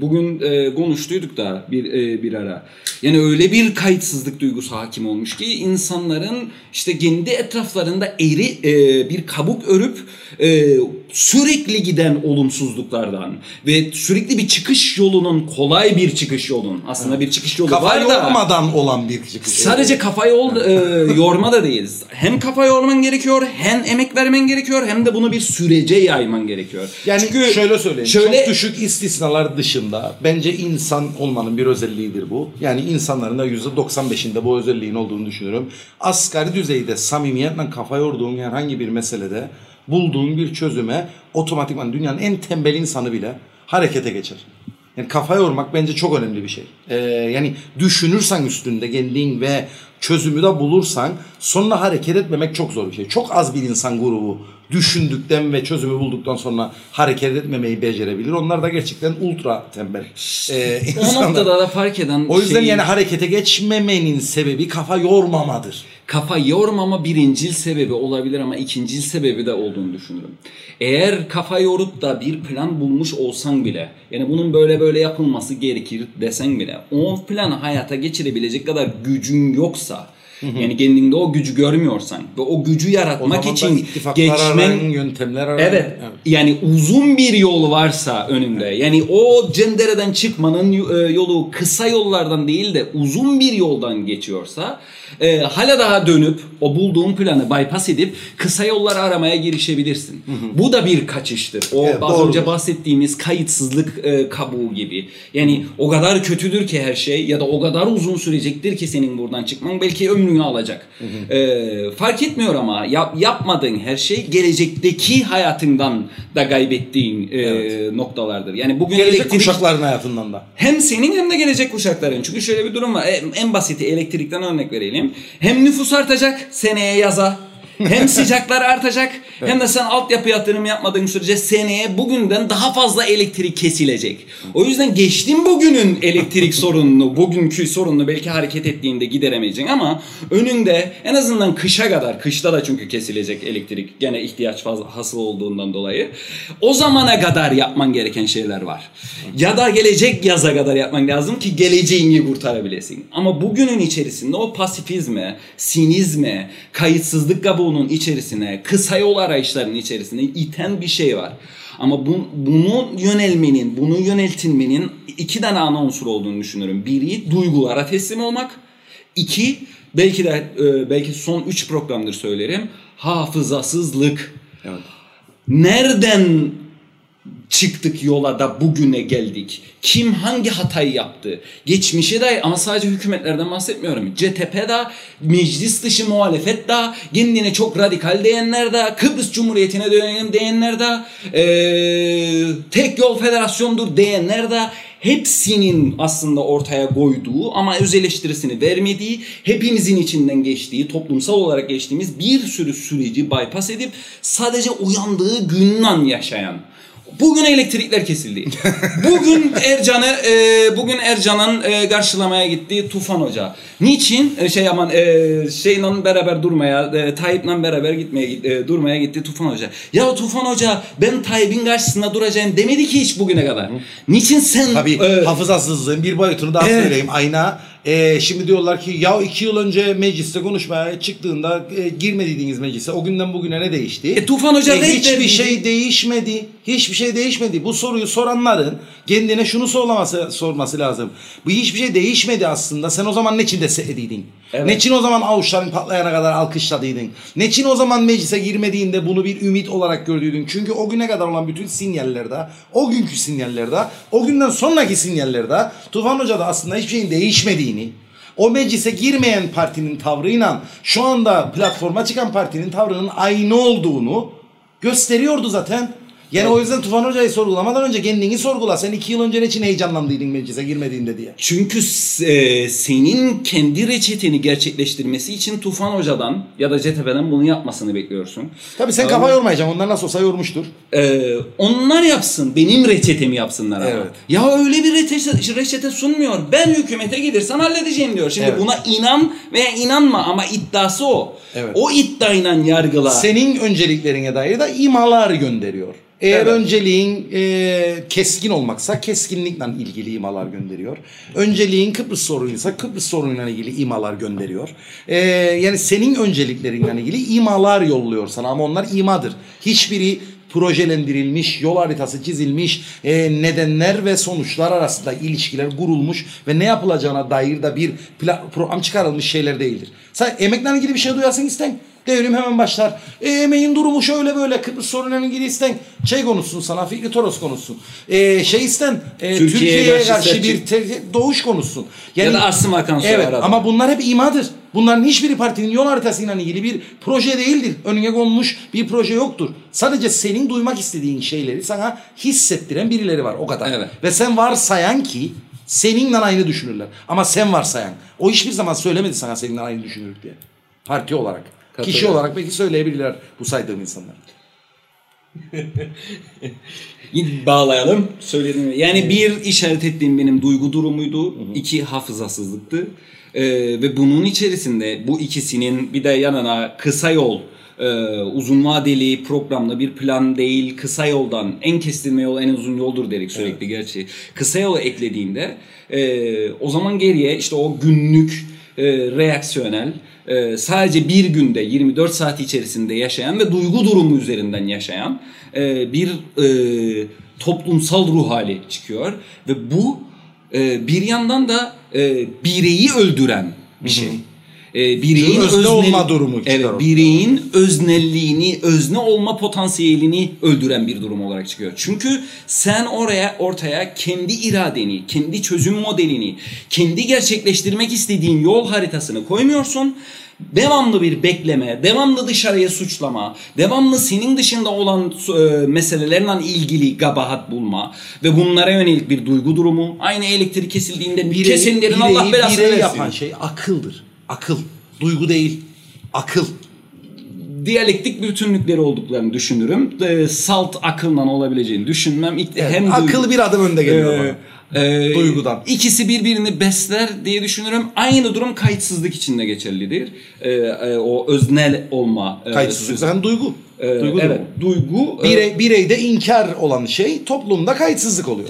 bugün e, konuştuyduk da bir e, bir ara. Yani öyle bir kayıtsızlık duygusu hakim olmuş ki insanların işte kendi etraflarında eğri e, bir kabuk örüp e, sürekli giden olumsuzluklardan ve sürekli bir çıkış yolunun kolay bir çıkış yolun aslında bir çıkış yolu Kafa var da yormadan olan bir çıkış. Sadece kafa yol, e, yorma da değil. Hem kafa yorman gerekiyor, hem emek vermen gerekiyor, hem de bunu bir sürece yayman gerekiyor. Yani Çünkü şöyle söyleyeyim. Şöyle Çok düşük istisnalar dışında bence insan olmanın bir özelliğidir bu. Yani insanların da %95'inde bu özelliğin olduğunu düşünüyorum. Asgari düzeyde samimiyetle kafa yorduğun herhangi bir meselede bulduğun bir çözüme otomatikman dünyanın en tembel insanı bile harekete geçer. Yani kafa yormak bence çok önemli bir şey. Ee, yani düşünürsen üstünde kendin ve çözümü de bulursan sonra hareket etmemek çok zor bir şey. Çok az bir insan grubu düşündükten ve çözümü bulduktan sonra hareket etmemeyi becerebilir. Onlar da gerçekten ultra tembel o insanlar. noktada da fark eden O yüzden şeyi- yani harekete geçmemenin sebebi kafa yormamadır. Kafa yormama birincil sebebi olabilir ama ikincil sebebi de olduğunu düşünürüm. Eğer kafa yorup da bir plan bulmuş olsan bile yani bunun böyle böyle yapılması gerekir desen bile o planı hayata geçirebilecek kadar gücün yoksa yani kendinde o gücü görmüyorsan ve o gücü O yaratmak da için geçmen yöntemler arayın. Evet. Yani uzun bir yol varsa önünde. Yani o cendereden çıkmanın e, yolu kısa yollardan değil de uzun bir yoldan geçiyorsa e, hala daha dönüp o bulduğun planı bypass edip kısa yollar aramaya girişebilirsin. Bu da bir kaçıştır. O Evet, az doğrudur. önce bahsettiğimiz kayıtsızlık e, kabuğu gibi. Yani o kadar kötüdür ki her şey ya da o kadar uzun sürecektir ki senin buradan çıkman belki ömrünü alacak. E, fark etmiyor ama yap, yapmadığın her şey gelecekteki hayatından da kaybettiğin e, noktalardır. Yani bugün Gelecek elektrik kuşakların hayatından da. hem senin hem de gelecek kuşakların. Çünkü şöyle bir durum var. En, en basiti elektrikten örnek verelim. Hem nüfus artacak seneye yaza. Hem sıcaklar artacak hem de sen altyapı yatırımı yapmadığın sürece seneye bugünden daha fazla elektrik kesilecek. O yüzden geçtim bugünün elektrik sorununu, bugünkü sorununu belki hareket ettiğinde gideremeyeceksin ama önünde en azından kışa kadar, kışta da çünkü kesilecek elektrik gene ihtiyaç fazla hasıl olduğundan dolayı. O zamana kadar yapman gereken şeyler var. Ya da gelecek yaza kadar yapman lazım ki geleceğini kurtarabilesin. Ama bugünün içerisinde o pasifizme, sinizme, kayıtsızlık kabuğunun içerisine, kısa yol arayışlarının içerisine iten bir şey var. Ama bu, bunu yönelmenin, bunu yöneltilmenin iki tane ana unsur olduğunu düşünüyorum. Biri duygulara teslim olmak. İki, belki de e, belki son üç programdır söylerim. Hafızasızlık. Evet. Nereden çıktık yola da bugüne geldik? Kim hangi hatayı yaptı? Geçmişe dair ama sadece hükümetlerden bahsetmiyorum. CTP da, meclis dışı muhalefet da, kendine çok radikal diyenler de, Kıbrıs Cumhuriyeti'ne dönelim diyenler de, eee, tek yol federasyondur diyenler de, hepsinin aslında ortaya koyduğu ama öz eleştirisini vermediği, hepimizin içinden geçtiği, toplumsal olarak geçtiğimiz bir sürü süreci bypass edip sadece uyandığı günden yaşayan Bugün elektrikler kesildi. bugün Ercan'ı e, bugün Ercan'ın e, karşılamaya gitti Tufan Hoca. Niçin? E, şey aman e, şeyle beraber durmaya, e, Tayyip'le beraber gitmeye e, durmaya gitti Tufan Hoca. Ya Tufan Hoca ben Tayyip'in karşısında duracağım demedi ki hiç bugüne kadar. Niçin sen Tabii e, hafızasızlığın bir boyutunu daha Evet. söyleyeyim. Ayna e, şimdi diyorlar ki ya iki yıl önce mecliste konuşmaya çıktığında e, girmediydiniz meclise. O günden bugüne ne değişti? E, Tufan Hoca E, hiçbir reddedildi. şey değişmedi. Hiçbir şey değişmedi. Bu soruyu soranların kendine şunu sorması, sorması lazım. Bu hiçbir şey değişmedi aslında. Sen o zaman ne için destekledin? Evet. Ne için o zaman avuçların patlayana kadar alkışladıydın? Ne için o zaman meclise girmediğinde bunu bir ümit olarak gördüydün? Çünkü o güne kadar olan bütün sinyallerde, o günkü sinyallerde, o günden sonraki sinyallerde Tufan Hoca da aslında hiçbir şeyin değişmediğini, o meclise girmeyen partinin tavrıyla şu anda platforma çıkan partinin tavrının aynı olduğunu gösteriyordu zaten. Yani o yüzden Tufan Hoca'yı sorgulamadan önce kendini sorgula. Sen iki yıl önce için heyecanlandıydın meclise girmediğinde diye. Çünkü e, senin kendi reçeteni gerçekleştirmesi için Tufan Hoca'dan ya da CTP'den bunu yapmasını bekliyorsun. Tabii sen kafa yormayacaksın. Onlar nasıl olsa yormuştur. Ee, onlar yapsın, benim reçetemi yapsınlar ama. Evet. Ya öyle bir reçete, reçete sunmuyor. Ben hükümete gidersem halledeceğim diyor. Şimdi Evet. buna inan veya inanma ama iddiası o. Evet. O iddiayla yargıla. Senin önceliklerine dair de imalar gönderiyor. Eğer Evet. önceliğin e, keskin olmaksa keskinlikle ilgili imalar gönderiyor. Önceliğin Kıbrıs sorunuysa Kıbrıs sorunuyla ilgili imalar gönderiyor. E, yani senin önceliklerinle ilgili imalar yolluyor sana ama onlar imadır. Hiçbiri projelendirilmiş, yol haritası çizilmiş, e, nedenler ve sonuçlar arasında ilişkiler kurulmuş ve ne yapılacağına dair de bir pla- program çıkarılmış şeyler değildir. Sen emekle ilgili bir şey duyasın isten. Devrim hemen başlar. E, emeğin durumu şöyle böyle Kıbrıs sorunuyla ilgili isten. Şey konuşsun sana Fikri Toros konuşsun. E, şey isten e, Türkiye'ye Türkiye'ye karşı karşı, bir te- doğuş konuşsun. Ya da Asım sorar Evet adam. ama bunlar hep imadır. Bunların hiçbiri partinin yol haritasıyla ilgili bir proje değildir. Önüne konmuş bir proje yoktur. Sadece senin duymak istediğin şeyleri sana hissettiren birileri var o kadar. Evet. Ve sen varsayan ki seninle aynı düşünürler. Ama sen varsayan. O hiçbir zaman söylemedi sana seninle aynı düşünür diye. Parti olarak. Kişi olarak belki söyleyebilirler bu saydığım insanlar. bağlayalım. Söyledim. Yani bir işaret ettiğim benim duygu durumuydu. iki hafızasızlıktı. Ee, ve bunun içerisinde bu ikisinin bir de yanına kısa yol e, uzun vadeli programlı bir plan değil kısa yoldan en kestirme yol en uzun yoldur dedik sürekli gerçi kısa yolu eklediğinde e, o zaman geriye işte o günlük e, reaksiyonel e, sadece bir günde 24 saat içerisinde yaşayan ve duygu durumu üzerinden yaşayan e, bir e, toplumsal ruh hali çıkıyor ve bu e, bir yandan da e, bireyi öldüren bir şey. E, bireyin Özne öznel- olma durumu Evet, ortaya. bireyin öznelliğini, özne olma potansiyelini öldüren bir durum olarak çıkıyor. Çünkü sen oraya ortaya kendi iradeni, kendi çözüm modelini, kendi gerçekleştirmek istediğin yol haritasını koymuyorsun. Devamlı bir bekleme, devamlı dışarıya suçlama, devamlı senin dışında olan e, meselelerle ilgili gabahat bulma ve bunlara yönelik bir duygu durumu. Aynı elektrik kesildiğinde Birey- kesenlerin Allah bireyi- belasını birey yapan şey akıldır. Akıl. Duygu değil. Akıl. diyalektik bütünlükleri olduklarını düşünürüm. E, salt akılla olabileceğini düşünmem. İlk- hem duygu- Akıl bir adım önde geliyor Ee, bana. e, Duygudan. İkisi birbirini besler diye düşünürüm. Aynı durum kayıtsızlık içinde geçerlidir. E, e, o öznel olma. e, Kayıtsızlık zaten duygu. E, duygu evet, durumu. duygu. e, Birey, bireyde inkar olan şey toplumda kayıtsızlık oluyor.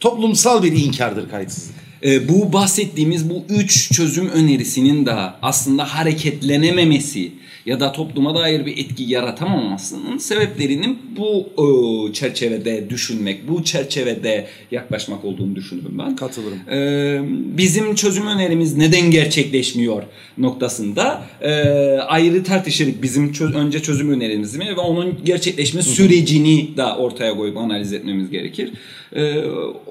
Toplumsal bir inkardır kayıtsızlık. E, bu bahsettiğimiz bu üç çözüm önerisinin de aslında hareketlenememesi ya da topluma dair bir etki yaratamamasının sebeplerinin bu e, çerçevede düşünmek, bu çerçevede yaklaşmak olduğunu düşünürüm ben. Katılırım. E, bizim çözüm önerimiz neden gerçekleşmiyor noktasında e, ayrı tartışırız. Bizim çö- önce çözüm önerimiz mi ve onun gerçekleşme sürecini de ortaya koyup analiz etmemiz gerekir. E,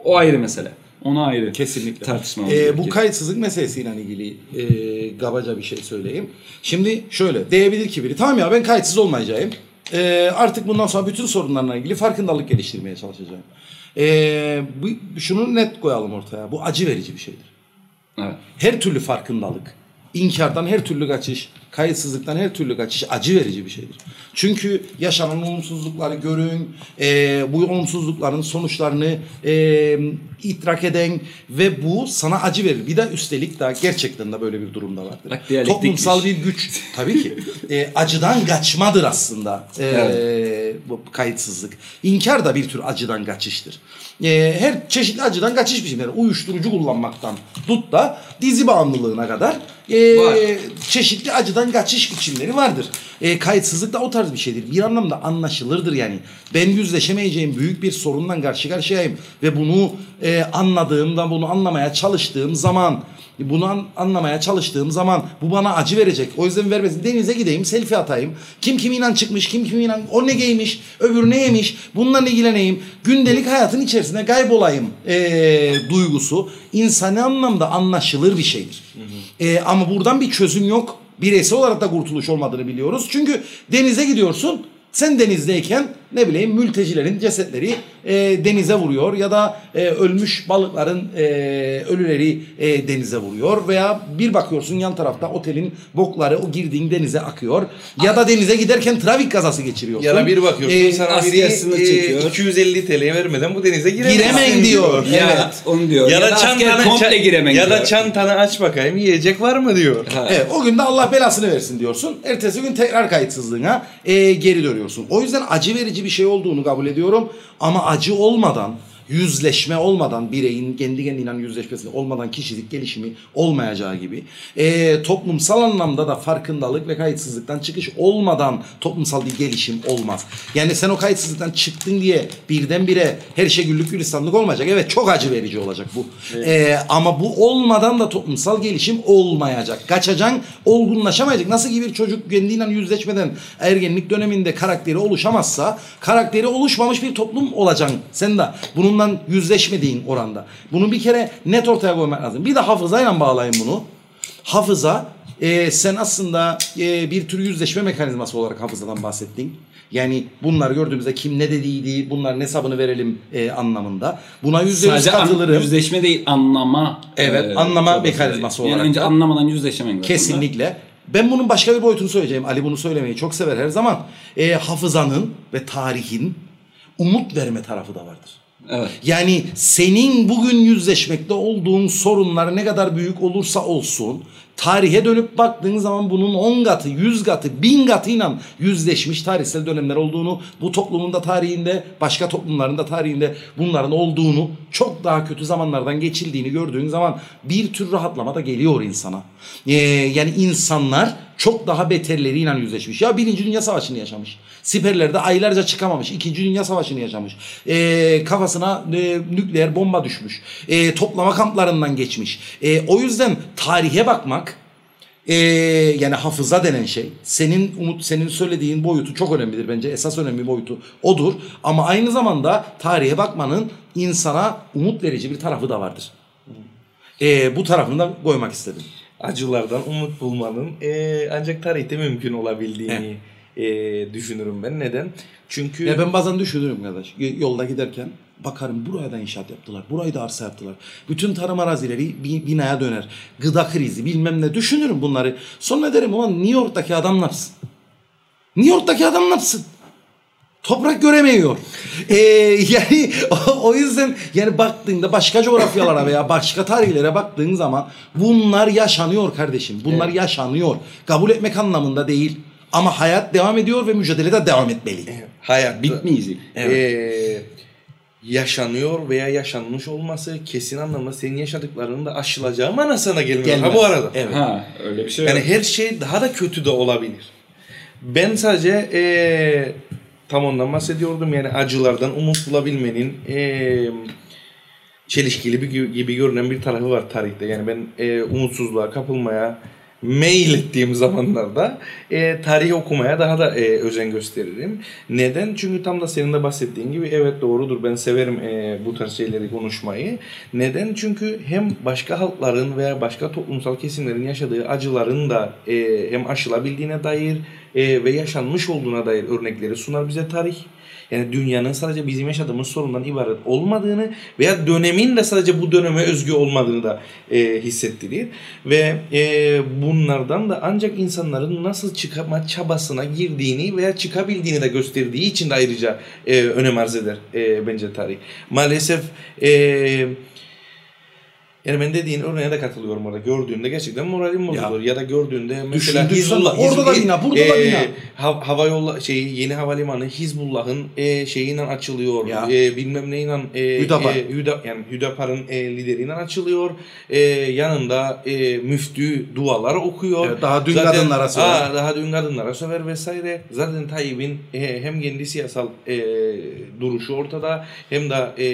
o ayrı mesele. Ona ayrı Kesinlikle. tartışmamız Ee, bu kayıtsızlık meselesiyle ilgili e, gabaca bir şey söyleyeyim. Şimdi şöyle diyebilir ki biri tamam ya ben kayıtsız olmayacağım. Ee, artık bundan sonra bütün sorunlarla ilgili farkındalık geliştirmeye çalışacağım. Ee, bu, şunu net koyalım ortaya. Bu acı verici bir şeydir. Evet. Her türlü farkındalık inkardan her türlü kaçış, kayıtsızlıktan her türlü kaçış acı verici bir şeydir. Çünkü yaşanan olumsuzlukları görün, e, bu olumsuzlukların sonuçlarını e, idrak eden ve bu sana acı verir. Bir de üstelik daha gerçekten de böyle bir durumda vardır. Bak. Toplumsal bir güç tabii ki. E, acıdan kaçmadır aslında e, bu kayıtsızlık. İnkar da bir tür acıdan kaçıştır. E, her çeşitli acıdan kaçış biçimleri. Uyuşturucu kullanmaktan tut da dizi bağımlılığına kadar e, Var. çeşitli acıdan kaçış biçimleri vardır. E, kayıtsızlık da o tarz bir şeydir. Bir anlamda anlaşılırdır yani. Ben yüzleşemeyeceğim büyük bir sorunla karşı karşıyayım ve bunu e, anladığımda bunu anlamaya çalıştığım zaman bunu an- anlamaya çalıştığım zaman bu bana acı verecek. O yüzden vermesin. Denize gideyim, selfie atayım. Kim kimiyle çıkmış, kim kimiyle o ne giymiş, öbürü ne yemiş. Bununla ilgileneyim. Gündelik hayatın içerisinde kaybolayım ee, duygusu insani anlamda anlaşılır bir şeydir. Ee, ama buradan bir çözüm yok. Bireysel olarak da kurtuluş olmadığını biliyoruz. Çünkü denize gidiyorsun. Sen denizdeyken ne bileyim mültecilerin cesetleri e, denize vuruyor ya da e, ölmüş balıkların e, ölüleri e, denize vuruyor veya bir bakıyorsun yan tarafta otelin bokları o girdiğin denize akıyor ya da denize giderken trafik kazası geçiriyorsun. Ya da bir bakıyorsun E, sana biri e, çekiyor. 250 TL vermeden bu denize giremezsin Giremeyin diyor. Ya Evet. onu diyor. Ya, da, asker çantanı komple giremen Ya da diyor. çantanı aç bakayım yiyecek var mı diyor. Evet, o gün de Allah belasını versin diyorsun. Ertesi gün tekrar kayıtsızlığına e, geri dönüyorsun. O yüzden acı verici bir şey olduğunu kabul ediyorum. Ama acı olmadan, yüzleşme olmadan, bireyin kendi kendiyle yüzleşmesi olmadan kişilik gelişimi olmayacağı gibi e, toplumsal anlamda da farkındalık ve kayıtsızlıktan çıkış olmadan toplumsal bir gelişim olmaz. Yani sen o kayıtsızlıktan çıktın diye birdenbire her şey güllük gülistanlık olmayacak. Evet çok acı verici olacak bu. E, ama bu olmadan da toplumsal gelişim olmayacak. Kaçacaksın, olgunlaşamayacak. Nasıl ki bir çocuk kendiyle yüzleşmeden ergenlik döneminde karakteri oluşamazsa karakteri oluşmamış bir toplum olacaksın. Sen de bununla yüzleşmediğin oranda. Bunu bir kere net ortaya koymak lazım. Bir de hafızayla bağlayın bunu. Hafıza e, sen aslında e, bir tür yüzleşme mekanizması olarak hafızadan bahsettin. Yani bunları gördüğümüzde kim ne dediydi, bunların hesabını verelim e, anlamında. Buna yüzde yüz Sadece an- katılırım. yüzleşme değil anlama. Evet, e, anlama mekanizması Yani olarak önce da- anlamadan yüzleşemen lazım. Kesinlikle. Ben bunun başka bir boyutunu söyleyeceğim. Ali bunu söylemeyi çok sever her zaman. E, hafızanın ve tarihin umut verme tarafı da vardır. Evet. Yani senin bugün yüzleşmekte olduğun sorunlar ne kadar büyük olursa olsun tarihe dönüp baktığın zaman bunun 10 katı, 100 katı, 1000 katıyla yüzleşmiş tarihsel dönemler olduğunu, bu toplumun da tarihinde, başka toplumların da tarihinde bunların olduğunu, çok daha kötü zamanlardan geçildiğini gördüğün zaman bir tür rahatlama da geliyor insana. Ee, yani insanlar çok daha beterleriyle yüzleşmiş. Ya Birinci Dünya Savaşı'nı yaşamış. Siperlerde aylarca çıkamamış. İkinci Dünya Savaşı'nı yaşamış. Ee, kafasına e, nükleer bomba düşmüş. Ee, toplama kamplarından geçmiş. Ee, o yüzden tarihe bakmak ee, yani hafıza denen şey senin umut senin söylediğin boyutu çok önemlidir bence esas önemli boyutu odur ama aynı zamanda tarihe bakmanın insana umut verici bir tarafı da vardır. Ee, bu tarafını da koymak istedim. Acılardan umut bulmanın e, ancak tarihte mümkün olabildiğini e, düşünürüm ben. Neden? Çünkü Ya ben bazen düşünürüm kardeş. Yolda giderken bakarım buraya da inşaat yaptılar. Burayı da arsa yaptılar. Bütün tarım arazileri bi- binaya döner. Gıda krizi bilmem ne. Düşünürüm bunları. Sonra derim ulan New York'taki adam ne yapsın? New York'taki adam ne yapsın? Toprak göremiyor. Ee, yani o, yüzden yani baktığında başka coğrafyalara veya başka tarihlere baktığın zaman bunlar yaşanıyor kardeşim. Bunlar yaşanıyor. Kabul etmek anlamında değil. Ama hayat devam ediyor ve mücadele de devam etmeli. hayat Bitmeyecek. e, yaşanıyor veya yaşanmış olması kesin anlamda senin yaşadıklarının da aşılacağı manasına gelmiyor. Ha Gelmez. bu arada. Evet. Ha öyle bir şey Yani yok. her şey daha da kötü de olabilir. Ben sadece eee tam ondan bahsediyordum yani acılardan umut bulabilmenin eee çelişkili bir gibi görünen bir tarafı var tarihte. Yani ben eee, umutsuzluğa kapılmaya mail ettiğim zamanlarda eee tarihi okumaya daha da eee, özen gösteririm. Neden? Çünkü tam da senin de bahsettiğin gibi evet doğrudur ben severim eee, bu tarz şeyleri konuşmayı. Neden? Çünkü hem başka halkların veya başka toplumsal kesimlerin yaşadığı acıların da eee, hem aşılabildiğine dair eee, ve yaşanmış olduğuna dair örnekleri sunar bize tarih. Yani dünyanın sadece bizim yaşadığımız sorundan ibaret olmadığını veya dönemin de sadece bu döneme özgü olmadığını da e, hissettirir. Ve e, bunlardan da ancak insanların nasıl çıkama çabasına girdiğini veya çıkabildiğini de gösterdiği için de ayrıca e, önem arz eder e, bence tarih. Maalesef e, yani ben dediğin örneğe de katılıyorum orada. Gördüğünde gerçekten moralim bozulur. Ya, da gördüğünde mesela Hizbullah, orada da bina, burada da e, bina. ha- hava yolla şeyi yeni havalimanı Hizbullah'ın e, şeyiyle açılıyor. Ya. E, bilmem neyle e, Hüdapar. e, Hüda, yani Hüdapar'ın e, lideriyle açılıyor. E, yanında e, müftü dualar okuyor. Evet, daha dün kadınlara söver. Aa, daha dün kadınlara söver vesaire. Zaten Tayyip'in e, hem kendi siyasal e, duruşu ortada hem de e,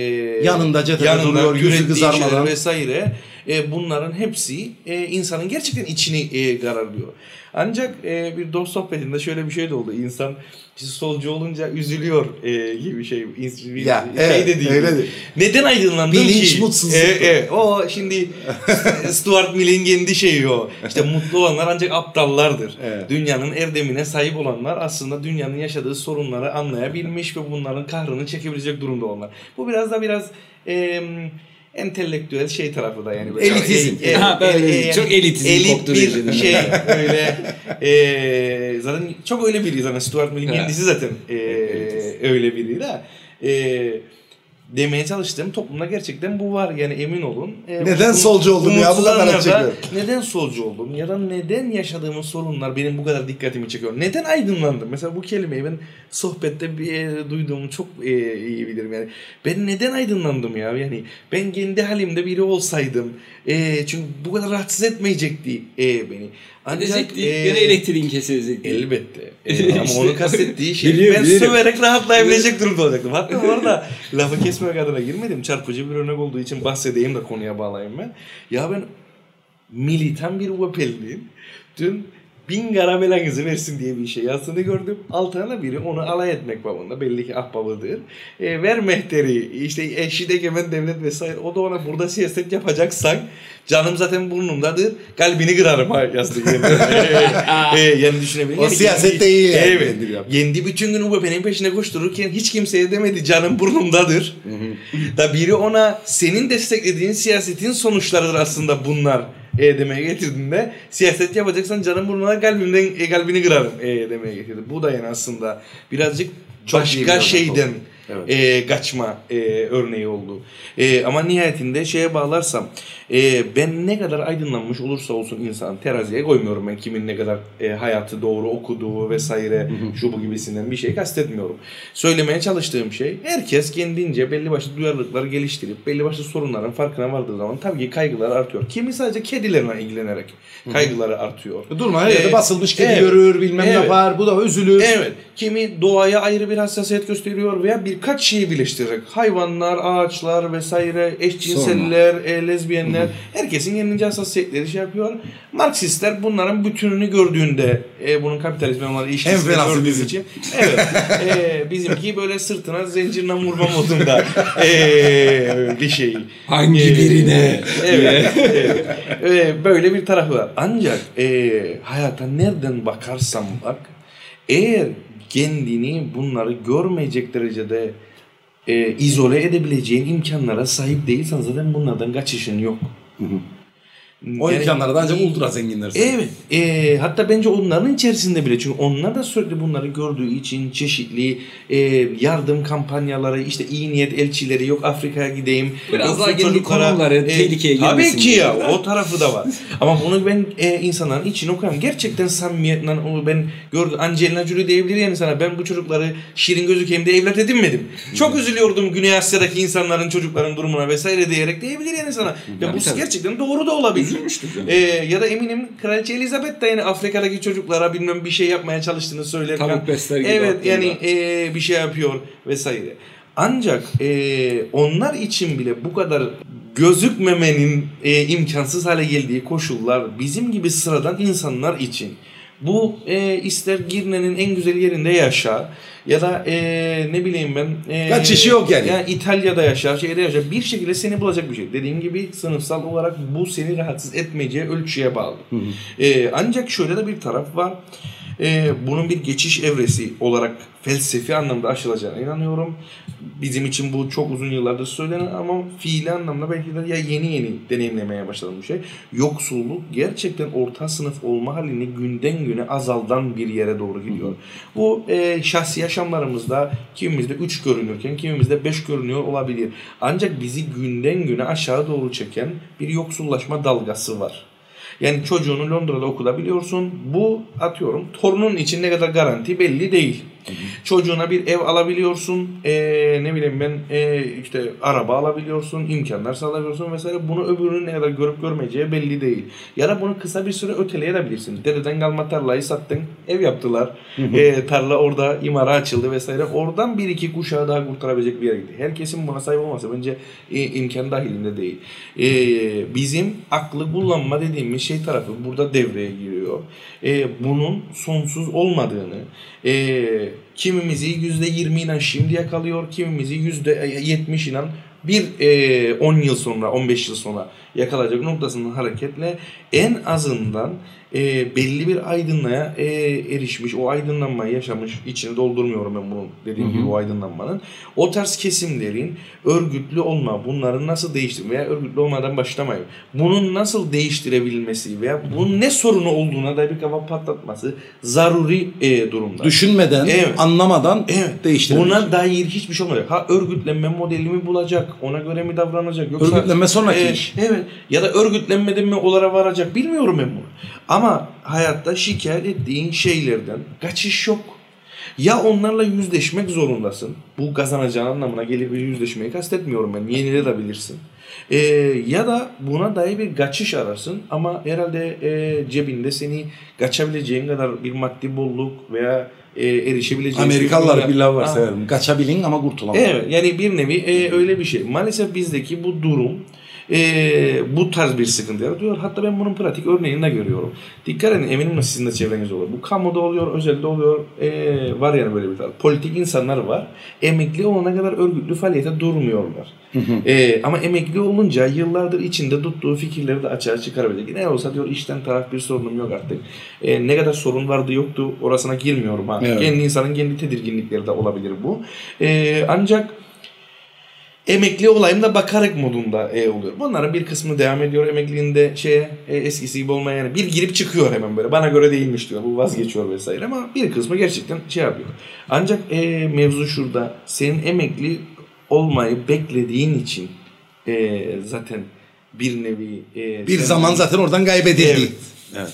Yanında cephede duruyor, yüzü kızarmadan. şeyler vesaire. E, bunların hepsi e, insanın gerçekten içini e, kararlıyor. Ancak e, bir dost sohbetinde şöyle bir şey de oldu. İnsan işte solcu olunca üzülüyor e, gibi bir şey. Bir Ya, şey evet, de değil. öyle de. Neden aydınlandın Bilinç ki? mutsuzluktu. E, e, o şimdi Stuart Mill'in kendi şeyi o. İşte mutlu olanlar ancak aptallardır. Evet. Dünyanın erdemine sahip olanlar aslında dünyanın yaşadığı sorunları anlayabilmiş ve bunların kahrını çekebilecek durumda olanlar. Bu biraz da biraz e, entelektüel şey tarafı da yani. Böyle Elitizm. E, e, Ha, böyle e, çok elitizm elit bir şey öyle e, zaten çok öyle biri zaten Stuart Mill'in kendisi zaten e, öyle biri de e, demeye çalıştığım toplumda gerçekten bu var yani emin olun. E, Neden solcu oldum ya? Bu kadar açıklıyorum. Neden solcu oldum ya da neden yaşadığımız sorunlar benim bu kadar dikkatimi çekiyor? Neden aydınlandım? Mesela bu kelimeyi ben sohbette bir e, duyduğumu çok e, iyi bilirim yani. Ben neden aydınlandım ya? Yani ben kendi halimde biri olsaydım e, çünkü bu kadar rahatsız etmeyecekti e, beni. Ancak e, Gene elektriğin kesilecekti. Elbette. E, ama İşte- onu kastettiği şey Biliyorum, ben biliyorum. söverek rahatlayabilecek durumda olacaktım. Hatta bu arada lafı kesmek adına girmedim. Çarpıcı bir örnek olduğu için bahsedeyim de konuya bağlayayım ben. Ya ben militan bir UPL'liyim. Dün bin gara belanızı versin diye bir şey yazdığını gördüm. Altına da biri onu alay etmek babında. Belli ki ahbabıdır. E, ver mehteri, işte eşit egemen devlet vesaire. O da ona burada siyaset yapacaksan canım zaten burnumdadır. Kalbini kırarım ha yazdı. e, yani düşünebilir O siyaset kendi- değil yani. Evet. Yendi bütün gün UBP'nin peşine koştururken hiç kimseye demedi canım burnumdadır. da biri ona senin desteklediğin siyasetin sonuçlarıdır aslında bunlar e demeye getirdiğinde siyaset yapacaksan canım burnuna kalbimden e, kalbini kırarım e demeye getirdi. Bu da yani aslında birazcık Çok iyi başka şeyden oldu. Evet. e, kaçma e, örneği oldu. E, ama nihayetinde şeye bağlarsam e, ben ne kadar aydınlanmış olursa olsun insan teraziye koymuyorum ben kimin ne kadar e, hayatı doğru okuduğu vesaire şu bu gibisinden bir şey kastetmiyorum. Söylemeye çalıştığım şey herkes kendince belli başlı duyarlılıklar geliştirip belli başlı sorunların farkına vardığı zaman tabii ki kaygılar artıyor. Kimi sadece kedilerine ilgilenerek kaygıları artıyor. Durma her yerde E, basılmış kedi evet. görür bilmem ne Evet. yapar. Bu da üzülür. Evet. Kimi doğaya ayrı bir hassasiyet gösteriyor veya birkaç şeyi birleştirerek. Hayvanlar, ağaçlar vesaire, eşcinseller, e, lezbiyenler. Herkesin kendince hassasiyetleri şey yapıyor. Marksistler bunların bütününü gördüğünde e, bunun kapitalizm onları En işçisini fenası gördüğü için. Evet. e, bizimki böyle sırtına zincirle vurma modunda e, bir şey. Hangi E, birine? Evet. evet. E, böyle bir tarafı var. Ancak e, hayata nereden bakarsan bak eğer kendini bunları görmeyecek derecede e, izole edebileceğin imkanlara sahip değilsen zaten bunlardan kaçışın yok. O Yani- imkanları da ancak ultra zenginler. Evet. E, hatta bence onların içerisinde bile çünkü onlar da sürekli bunları gördüğü için çeşitli e, yardım kampanyaları işte iyi niyet elçileri yok Afrika'ya gideyim. Biraz daha kendi çocuklara- konumları tehlikeye Tabii girmesin ki diye. ya o tarafı da var. Ama bunu ben e, insanların içine okuyorum. Gerçekten samimiyetle onu ben gördüm. Angelina Jolie diyebilir yani sana ben bu çocukları şirin gözükeyim diye evlat edinmedim. Çok üzülüyordum Güney Asya'daki insanların çocukların durumuna vesaire diyerek diyebilir yani sana. Ya bu Tabii, tabii. gerçekten doğru da olabilir. Üzülmüştür canım. Ee, ya da eminim Kraliçe Elizabeth de yani Afrika'daki çocuklara bilmem bir şey yapmaya çalıştığını söylerken. Tavuk besler gibi Evet yani e, bir şey yapıyor vesaire. Ancak e, onlar için bile bu kadar gözükmemenin e, imkansız hale geldiği koşullar bizim gibi sıradan insanlar için bu e, ister Girne'nin en güzel yerinde yaşa ya da e, ne bileyim ben e, Kaçışı yok yani. ya İtalya'da yaşa, şeyde yaşa bir şekilde seni bulacak bir şey. Dediğim gibi sınıfsal olarak bu seni rahatsız etmeyeceği ölçüye bağlı. E, ancak şöyle de bir taraf var. E, bunun bir geçiş evresi olarak felsefi anlamda aşılacağına inanıyorum. Bizim için bu çok uzun yıllardır söylenen ama fiili anlamda belki de ya yeni yeni deneyimlemeye başladım bir şey. Yoksulluk gerçekten orta sınıf olma halini günden güne azaldan bir yere doğru gidiyor. Bu e, şahsi yaşamlarımızda kimimizde 3 görünürken kimimizde 5 görünüyor olabilir. Ancak bizi günden güne aşağı doğru çeken bir yoksullaşma dalgası var. Yani çocuğunu Londra'da okutabiliyorsun. Bu atıyorum torunun için ne kadar garanti belli değil. Çocuğuna bir ev alabiliyorsun. Ee, ne bileyim ben ee, işte araba alabiliyorsun. imkanlar sağlayabiliyorsun vesaire. Bunu öbürünün ne kadar görüp görmeyeceği belli değil. Ya da bunu kısa bir süre öteleyebilirsin. Dededen kalma tarlayı sattın. Ev yaptılar. Ee, tarla orada imara açıldı vesaire. Oradan bir iki kuşağı daha kurtarabilecek bir yere gitti. Herkesin buna sahip olması bence e, imkan dahilinde değil. Ee, bizim aklı kullanma dediğimiz şey tarafı burada devreye giriyor. Ee, bunun sonsuz olmadığını, e, kimimizi %20 ile şimdi yakalıyor, kimimizi %70 ile bir e, 10 yıl sonra, 15 yıl sonra yakalayacak noktasından hareketle en azından e, belli bir aydınlığa e, erişmiş, o aydınlanmayı yaşamış, içini doldurmuyorum ben bunu dediğim gibi o aydınlanmanın. O tarz kesimlerin örgütlü olma, bunların nasıl değiştirme veya örgütlü olmadan başlamayın. Bunun nasıl değiştirebilmesi veya bunun ne sorunu olduğuna da bir kafa patlatması zaruri e, durumda. Düşünmeden, Evet. anlamadan Evet. değiştirebilir. Buna dair hiçbir şey olmayacak. Ha örgütlenme modelimi bulacak. Ona göre mi davranacak? Yoksa, Örgütlenme sonraki E, iş. Evet. Ya da örgütlenmeden mi olara varacak? Bilmiyorum ben bunu. Ama hayatta şikayet ettiğin şeylerden kaçış yok. Ya onlarla yüzleşmek zorundasın. Bu kazanacağın anlamına gelir bir yüzleşmeyi kastetmiyorum ben. Yenilebilirsin. Ee, ya da buna dair bir kaçış ararsın ama herhalde e, cebinde seni kaçabileceğin kadar bir maddi bolluk veya e, erişebileceğin... Amerikalılar bir laf var severim. Kaçabilin ama kurtulamam. Evet yani bir nevi e, öyle bir şey. Maalesef bizdeki bu durum e, bu tarz bir sıkıntı yaratıyor. Hatta ben bunun pratik örneğini de görüyorum. Dikkat edin eminim sizin de çevrenizde oluyor. Bu kamuda oluyor, özelde oluyor. E, var yani böyle bir tarz. Politik insanlar var. Emekli olana kadar örgütlü faaliyete durmuyorlar. E, ama emekli olunca yıllardır içinde tuttuğu fikirleri de açığa çıkarabilecek. Ne olsa diyor işten taraf bir sorunum yok artık. E, ne kadar sorun vardı yoktu orasına girmiyorum. Ha. Evet. Kendi insanın kendi tedirginlikleri de olabilir bu. E, ancak emekli olayım da bakarak modunda e, oluyor. Bunların bir kısmı devam ediyor emekliliğinde şeye e, eskisi gibi olmaya yani bir girip çıkıyor hemen böyle bana göre değilmiş diyor bu vazgeçiyor vesaire ama bir kısmı gerçekten şey yapıyor. Ancak e, mevzu şurada senin emekli olmayı beklediğin için e, zaten bir nevi e, Bir zaman zaten oradan kaybedildi. Evet. Evet.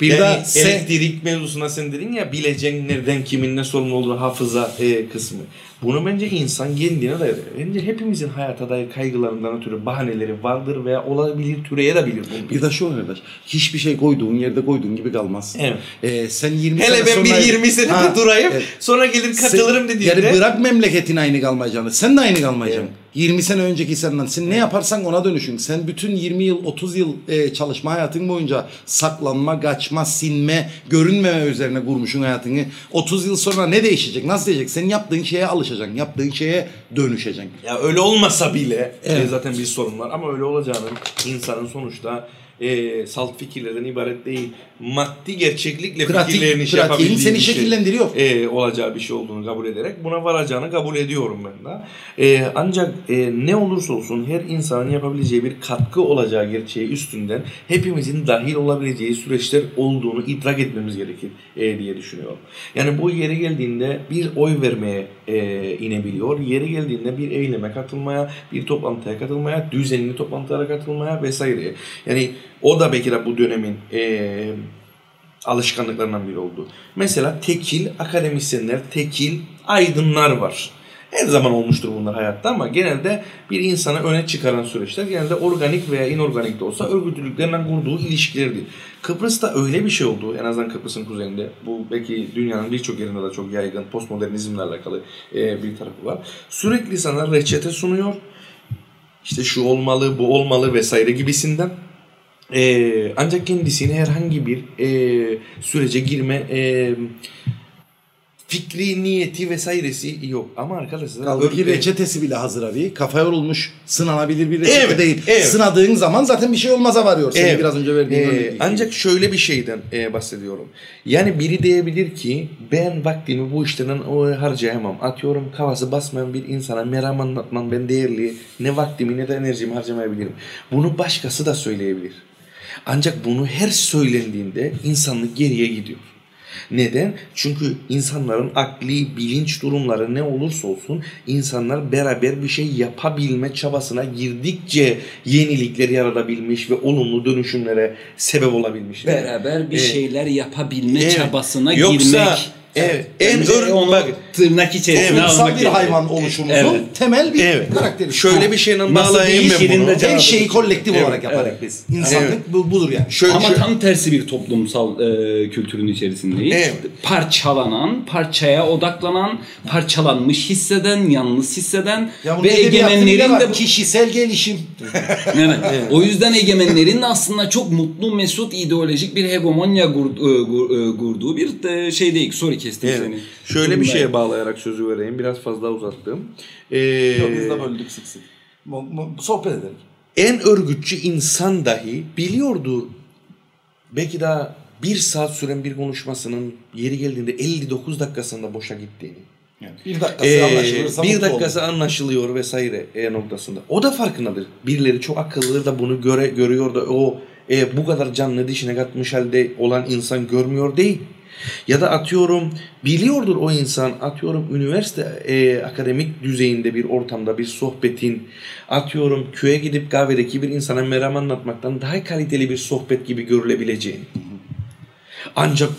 Bir yani se- elektrik mevzusuna sen dedin ya bileceksin nereden kimin ne sorumlu olduğunu hafıza e, kısmı. Bunu bence insan kendine dair. Bence hepimizin hayata dair kaygılarından ötürü bahaneleri vardır veya olabilir türeye de bilir bunu. bir de şu arkadaş. Hiçbir şey koyduğun yerde koyduğun gibi kalmaz. Evet. Ee, sen 20 Hele sene ben sonra... bir 20 senede Ha, durayım evet. sonra gelir katılırım Sen- dediğinde. Yani bırak memleketin aynı kalmayacağını. Sen de aynı kalmayacaksın. 20 sene önceki senden. Sen ne yaparsan ona dönüşün. Sen bütün 20 yıl 30 yıl e, çalışma hayatın boyunca saklanma, kaçma, sinme, görünmeme üzerine kurmuşsun hayatını. 30 yıl sonra ne değişecek? Nasıl değişecek? Senin yaptığın şeye alışacaksın. Yaptığın şeye dönüşeceksin. Ya öyle olmasa bile Evet. e, zaten bir sorun var ama öyle olacağının insanın sonuçta e, salt fikirlerden ibaret değil. Maddi gerçeklikle Pratik- fikirlerini şey yapabildiği seni bir şey, şekillendiriyor. e, olacağı bir şey olduğunu kabul ederek buna varacağını kabul ediyorum ben de. E, ancak e, ne olursa olsun her insanın yapabileceği bir katkı olacağı gerçeği üstünden hepimizin dahil olabileceği süreçler olduğunu idrak etmemiz gerekir e, diye düşünüyorum. Yani bu yere geldiğinde bir oy vermeye e, inebiliyor. Yeri geldiğinde bir eyleme katılmaya, bir toplantıya katılmaya, düzenli toplantılara katılmaya vesaire. Yani o da belki de bu dönemin e, alışkanlıklarından biri oldu. Mesela tekil akademisyenler, tekil aydınlar var. Her zaman olmuştur bunlar hayatta ama genelde bir insanı öne çıkaran süreçler genelde organik veya inorganik de olsa örgütlülüklerle kurduğu ilişkilerdir. Kıbrıs'ta öyle bir şey oldu en azından Kıbrıs'ın kuzeyinde. Bu belki dünyanın birçok yerinde de çok yaygın postmodernizmle alakalı e, bir tarafı var. Sürekli sana reçete sunuyor. İşte şu olmalı, bu olmalı vesaire gibisinden. Ee, ancak kendisine herhangi bir e, sürece girme e, fikri niyeti vesairesi yok. Ama arkadaşlar Kaldı ki reçetesi bile hazır abi. Kafa yorulmuş, sınanabilir bir reçete Evet, değil. evet. Sınadığın zaman zaten bir şey olmaza varıyor. Senin Evet. biraz önce verdiğin Ee, örnek. Ancak şöyle bir şeyden e, bahsediyorum. Yani biri diyebilir ki ben vaktimi bu o, harcayamam. Atıyorum kafası basmayan bir insana meram anlatmam ben değerli. Ne vaktimi ne de enerjimi harcamayabilirim. Bunu başkası da söyleyebilir. Ancak bunu her söylendiğinde insanlık geriye gidiyor. Neden? Çünkü insanların akli, bilinç durumları ne olursa olsun insanlar beraber bir şey yapabilme çabasına girdikçe yenilikler yaratabilmiş ve olumlu dönüşümlere sebep olabilmişler. Beraber bir Evet. şeyler yapabilme Evet. çabasına Yoksa, girmek. evet, en Bence ör- onu bak- tırnak içerisine Evet, Kutsal almak bir gerekiyor. hayvan oluşumuzun Evet. temel bir Evet. karakteri. Şöyle bir şeyle Nasıl bağlayayım ben şirin bunu. de Her şeyi kolektif Evet, olarak yaparız evet. biz. İnsanlık bu, budur yani. Şöyle, Ama şöyle- tam tersi bir toplumsal e, kültürün içerisindeyiz. Evet. Parçalanan, parçaya odaklanan, parçalanmış hisseden, yalnız hisseden Ya bunun ve edebiyatı bile egemenlerin var. de kişisel gelişim. evet. O yüzden egemenlerin de aslında çok mutlu, mesut, ideolojik bir hegemonya gur- e, gur- e, kurduğu bir e, şey değil. Sorry kestim Evet. seni. Şöyle bir Bundayım. şeye bağlayarak sözü vereyim. Biraz fazla uzattım. Ee, Yok biz de böldük sık sık. Sohbet edelim. en örgütçü insan dahi biliyordu belki daha bir saat süren bir konuşmasının yeri geldiğinde 59 dakikasında boşa gittiğini. Yani bir dakikası Ee, anlaşılırsa bir dakikası olur. anlaşılıyor vesaire e, noktasında. O da farkındadır. Birileri çok akıllıdır da bunu göre görüyor da o e, bu kadar canlı dişine katmış halde olan insan görmüyor değil. Ya da atıyorum biliyordur o insan atıyorum üniversite e, akademik düzeyinde bir ortamda bir sohbetin atıyorum köye gidip kahvedeki bir insana meram anlatmaktan daha kaliteli bir sohbet gibi görülebileceğini. Ancak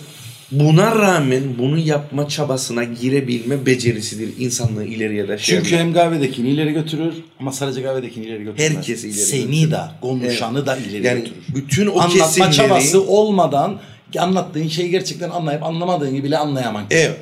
buna rağmen bunu yapma çabasına girebilme becerisidir insanlığı ileriye taşıyan. Çünkü hem kahvedekini ileri götürür ama sadece kahvedekini ileri götürmez. Herkesi ileri Seni götürür. de, konuşanı da ileri yani götürür. bütün o Anlatma kesimleri çabası olmadan anlattığın şeyi gerçekten anlayıp anlamadığını bile anlayaman. Evet.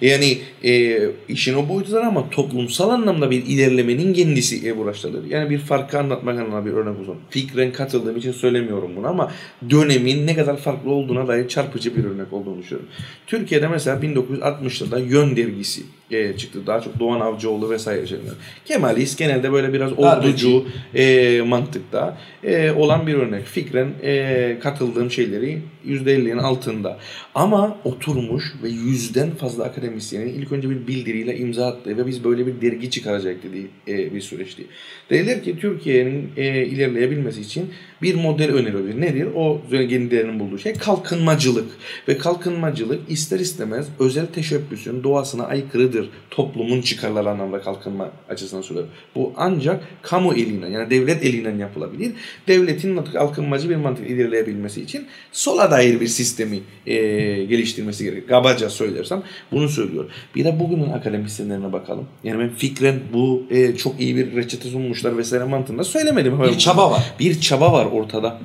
Yani e, işin o boyutudur ama toplumsal anlamda bir ilerlemenin kendisi e, uğraştadır. Yani bir farkı anlatmak anlamında bir örnek uzun. Fikren katıldığım için söylemiyorum bunu ama dönemin ne kadar farklı olduğuna dair çarpıcı bir örnek olduğunu düşünüyorum. Türkiye'de mesela 1960'larda Yön dergisi e, çıktı. Daha çok Doğan Avcıoğlu vesaire şeyler. Kemalist genelde böyle biraz orducu e, mantıkta e, olan bir örnek. Fikren e, katıldığım şeyleri %50'nin altında. Ama oturmuş ve yüzden fazla akademisyenin ilk önce bir bildiriyle imza attığı ve biz böyle bir dergi çıkaracak dediği e, bir süreçti. Dediler ki Türkiye'nin e, ilerleyebilmesi için bir model öneriyor. Nedir? O kendilerinin bulduğu şey kalkınmacılık. Ve kalkınmacılık ister istemez özel teşebbüsün doğasına aykırıdır. Toplumun çıkarları anlamda kalkınma açısından söylüyorum. Bu ancak kamu eliyle yani devlet eliyle yapılabilir. Devletin kalkınmacı bir mantık ilerleyebilmesi için sola dair bir sistemi e, geliştirmesi gerekir. Kabaca söylersem bunu söylüyor. Bir de bugünün akademisyenlerine bakalım. Yani ben fikren bu e, çok iyi bir reçete sunmuşlar vesaire mantığında söylemedim. Bir çaba var. Bir çaba var ortada.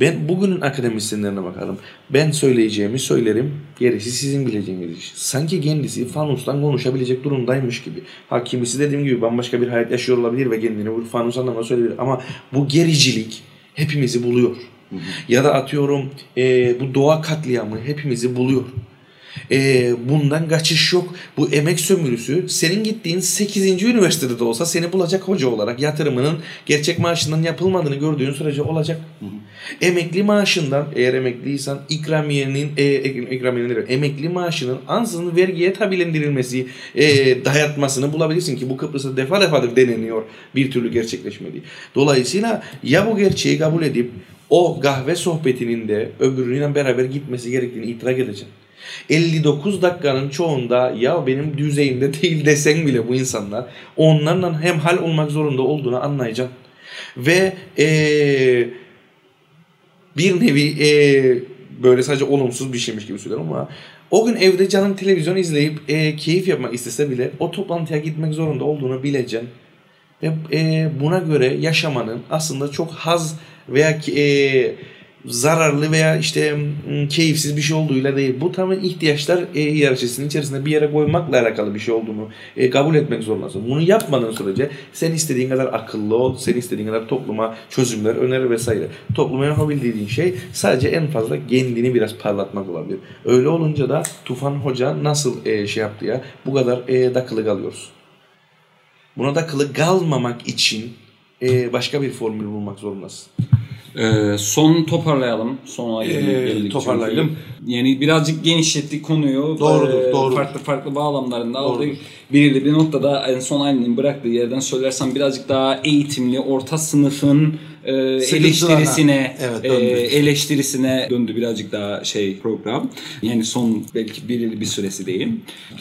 Ben bugünün akademisyenlerine bakarım. Ben söyleyeceğimi söylerim. Gerisi sizin bileceğiniz iş. Sanki kendisi fanustan konuşabilecek durumdaymış gibi. Ha kimisi dediğim gibi bambaşka bir hayat yaşıyor olabilir ve kendini bu fanus anlamına söyleyebilir. Ama bu gericilik hepimizi buluyor. Ya da atıyorum e, bu doğa katliamı hepimizi buluyor. E, bundan kaçış yok. Bu emek sömürüsü senin gittiğin 8. üniversitede de olsa seni bulacak hoca olarak yatırımının gerçek maaşından yapılmadığını gördüğün sürece olacak. Emekli maaşından eğer emekliysen ikramiyenin e, ikramiyenin emekli maaşının ansızın vergiye tabilendirilmesi e, dayatmasını bulabilirsin ki bu Kıbrıs'ta defa defadır deneniyor bir türlü gerçekleşmedi. Dolayısıyla ya bu gerçeği kabul edip o kahve sohbetinin de öbürüyle beraber gitmesi gerektiğini itirak edeceksin. 59 dakikanın çoğunda ya benim düzeyimde değil desen bile bu insanlar onlarla hem hal olmak zorunda olduğunu anlayacaksın. Ve eee bir nevi eee, böyle sadece olumsuz bir şeymiş gibi söylüyorum ama o gün evde canın televizyon izleyip eee, keyif yapmak istese bile o toplantıya gitmek zorunda olduğunu bileceksin. Ve eee, buna göre yaşamanın aslında çok haz veya eee, zararlı veya işte keyifsiz bir şey olduğuyla değil. Bu tamamen ihtiyaçlar e, hiyerarşisinin içerisinde bir yere koymakla alakalı bir şey olduğunu e, kabul etmek zorundasın. Bunu yapmadığın sürece sen istediğin kadar akıllı ol, sen istediğin kadar topluma çözümler öner vesaire. Topluma yapabildiğin şey sadece en fazla kendini biraz parlatmak olabilir. Öyle olunca da Tufan Hoca nasıl e, şey yaptı ya bu kadar e, dakılı kalıyoruz. Buna dakılı kalmamak için e, başka bir formül bulmak zorundasın. Ee, son toparlayalım. Son ayı Ee, geldik toparlayalım. çünkü. Yani birazcık genişlettik konuyu. Doğrudur, Ee, doğrudur. Farklı farklı bağlamlarında aldık. Belirli bir noktada en son Ali'nin bıraktığı yerden söylersem birazcık daha eğitimli, orta sınıfın e, eleştirisine Evet, e, eleştirisine döndü birazcık daha şey program. Yani son belki belirli bir süresi değil.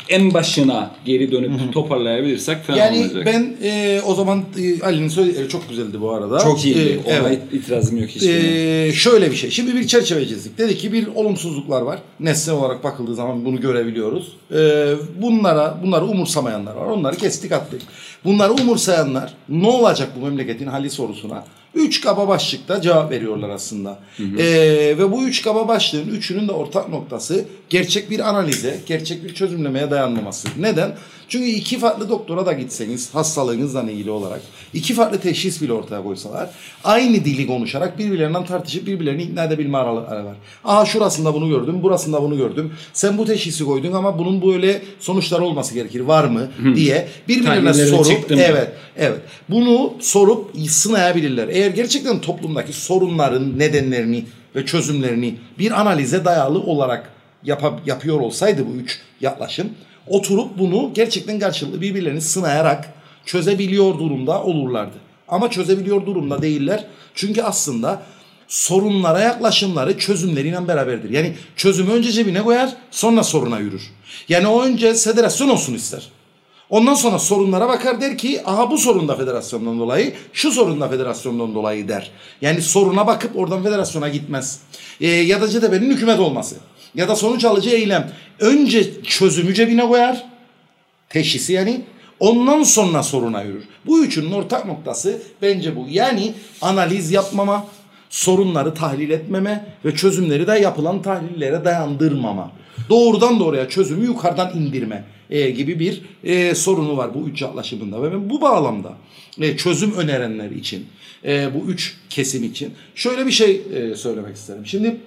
En başına geri dönüp toparlayabilirsek fena Yani olacak. ben e, o zaman e, Ali'nin söylediği çok güzeldi bu arada. çok iyiydi. E, Ona evet. itirazım yok hiçbir. Ee, şöyle bir şey. Şimdi bir çerçeve çizdik. Dedi ki bir olumsuzluklar var. Nesne olarak bakıldığı zaman bunu görebiliyoruz. Ee, bunlara, bunları umursamayanlar var. Onları kestik attık. Bunları umursayanlar ne olacak bu memleketin hali sorusuna üç kaba başlıkta cevap veriyorlar aslında. Ee, ve bu üç kaba başlığın üçünün de ortak noktası gerçek bir analize, gerçek bir çözümlemeye dayanmaması. Neden? Çünkü iki farklı doktora da gitseniz hastalığınızla ilgili olarak iki farklı teşhis bile ortaya koysalar aynı dili konuşarak birbirlerinden tartışıp birbirlerini ikna edebilme araları var. Aha şurasında bunu gördüm, burasında bunu gördüm. Sen bu teşhisi koydun ama bunun böyle sonuçları olması gerekir. Var mı? diye birbirlerine sorup evet Evet. Bunu sorup sınayabilirler. Eğer gerçekten toplumdaki sorunların nedenlerini ve çözümlerini bir analize dayalı olarak yapa- yapıyor olsaydı bu üç yaklaşım oturup bunu gerçekten karşılıklı birbirlerini sınayarak çözebiliyor durumda olurlardı. Ama çözebiliyor durumda değiller. Çünkü aslında sorunlara yaklaşımları çözümleriyle beraberdir. Yani çözümü önce cebine koyar sonra soruna yürür. Yani o önce federasyon olsun ister. Ondan sonra sorunlara bakar der ki aha bu sorun da federasyondan dolayı, şu sorun da federasyondan dolayı der. Yani soruna bakıp oradan federasyona gitmez. Ee, ya da CDB'nin hükümet olması. Ya da sonuç alıcı eylem. Önce çözümü cebine koyar. Teşhisi yani. Ondan sonra soruna yürür. Bu üçünün ortak noktası bence bu. Yani analiz yapmama, sorunları tahlil etmeme ve çözümleri de yapılan tahlillere dayandırmama. Doğrudan doğruya çözümü yukarıdan indirme e, gibi bir e, sorunu var bu üç yaklaşımında. Ve ben bu bağlamda e, çözüm önerenler için, bu üç kesim için şöyle bir şey söylemek isterim. Şimdi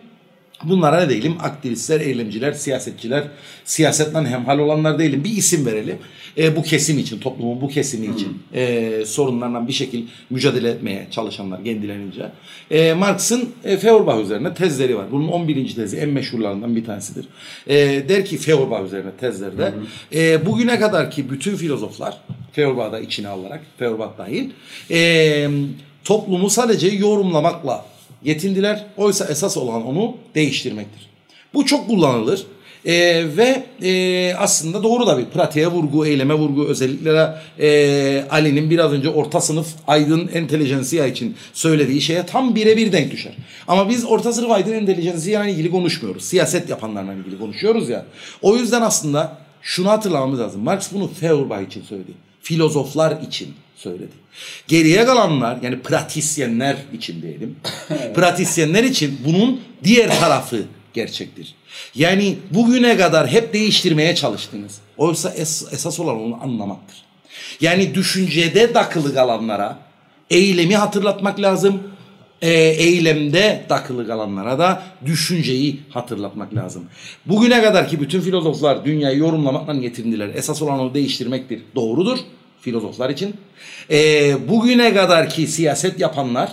Bunlara ne diyelim? Aktivistler, eylemciler, siyasetçiler, siyasetle hemhal olanlar değilim. Bir isim verelim. E, bu kesim için, toplumun bu kesimi için e, sorunlarla bir şekilde mücadele etmeye çalışanlar kendilerince. E, Marx'ın e, Feuerbach üzerine tezleri var. Bunun 11. tezi en meşhurlarından bir tanesidir. E, der ki Feuerbach üzerine tezlerde e, bugüne kadar ki bütün filozoflar Feuerbach'ı da içine alarak, Feuerbach dahil e, toplumu sadece yorumlamakla yetindiler. Oysa esas olan onu değiştirmektir. Bu çok kullanılır. Ee, ve e, aslında doğru da bir pratiğe vurgu, eyleme vurgu özellikle e, Ali'nin biraz önce orta sınıf aydın entelijensiya için söylediği şeye tam birebir denk düşer. Ama biz orta sınıf aydın entelijensiya ile ilgili konuşmuyoruz. Siyaset yapanlarla ilgili konuşuyoruz ya. O yüzden aslında şunu hatırlamamız lazım. Marx bunu Feuerbach için söyledi. Filozoflar için söyledi. Geriye kalanlar yani pratisyenler için diyelim. pratisyenler için bunun diğer tarafı gerçektir. Yani bugüne kadar hep değiştirmeye çalıştınız. Oysa es- esas olan onu anlamaktır. Yani düşüncede takılı kalanlara eylemi hatırlatmak lazım. E, eylemde takılı kalanlara da düşünceyi hatırlatmak lazım. Bugüne kadar ki bütün filozoflar dünyayı yorumlamakla yetindiler. Esas olan onu değiştirmektir. Doğrudur filozoflar için. E, bugüne kadar ki siyaset yapanlar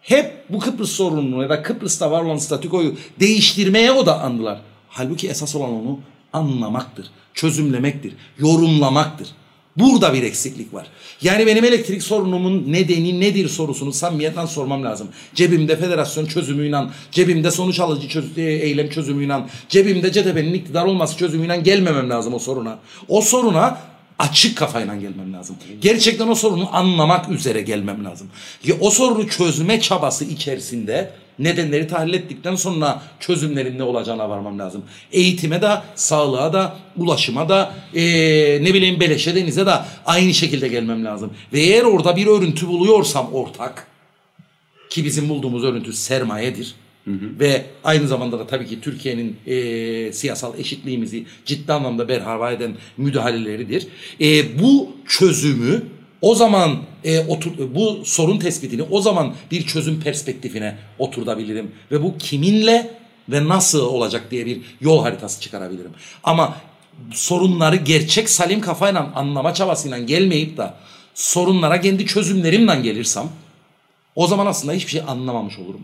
hep bu Kıbrıs sorununu ya da Kıbrıs'ta var olan statükoyu değiştirmeye odaklandılar. Halbuki esas olan onu anlamaktır, çözümlemektir, yorumlamaktır. Burada bir eksiklik var. Yani benim elektrik sorunumun nedeni nedir sorusunu samimiyetle sormam lazım. Cebimde federasyon çözümüyle, cebimde sonuç alıcı çöz- e, eylem çözümüyle, cebimde CTP'nin iktidar olması çözümüyle gelmemem lazım o soruna. O soruna açık kafayla gelmem lazım. Gerçekten o sorunu anlamak üzere gelmem lazım. Ya o sorunu çözme çabası içerisinde nedenleri tahlil ettikten sonra çözümlerin ne olacağına varmam lazım. Eğitime de, sağlığa da, ulaşıma da, eee, ne bileyim beleşe denize de aynı şekilde gelmem lazım. Ve eğer orada bir örüntü buluyorsam ortak, ki bizim bulduğumuz örüntü sermayedir. Ve aynı zamanda da tabii ki Türkiye'nin e, siyasal eşitliğimizi ciddi anlamda berhava eden müdahaleleridir. E, bu çözümü o zaman e, otur, bu sorun tespitini o zaman bir çözüm perspektifine oturtabilirim. Ve bu kiminle ve nasıl olacak diye bir yol haritası çıkarabilirim. Ama sorunları gerçek salim kafayla anlama çabasıyla gelmeyip de sorunlara kendi çözümlerimle gelirsem o zaman aslında hiçbir şey anlamamış olurum.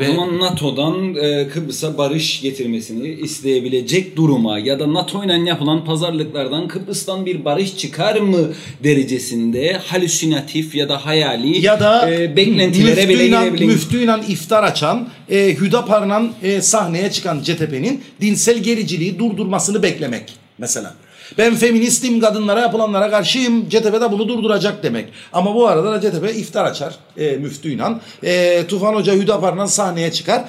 O zaman NATO'dan e, Kıbrıs'a barış getirmesini isteyebilecek duruma ya da NATO ile yapılan pazarlıklardan Kıbrıs'tan bir barış çıkar mı derecesinde halüsinatif ya da hayali ya da e, beklentilere bile girebilir. müftüyle iftar açan, e, Hüdapar'la e, sahneye çıkan CTP'nin dinsel gericiliği durdurmasını beklemek mesela. Ben feministim kadınlara yapılanlara karşıyım. CTP de bunu durduracak demek. Ama bu arada da CTP iftar açar e, müftüyle. E, Tufan Hoca Hüdapar'la sahneye çıkar.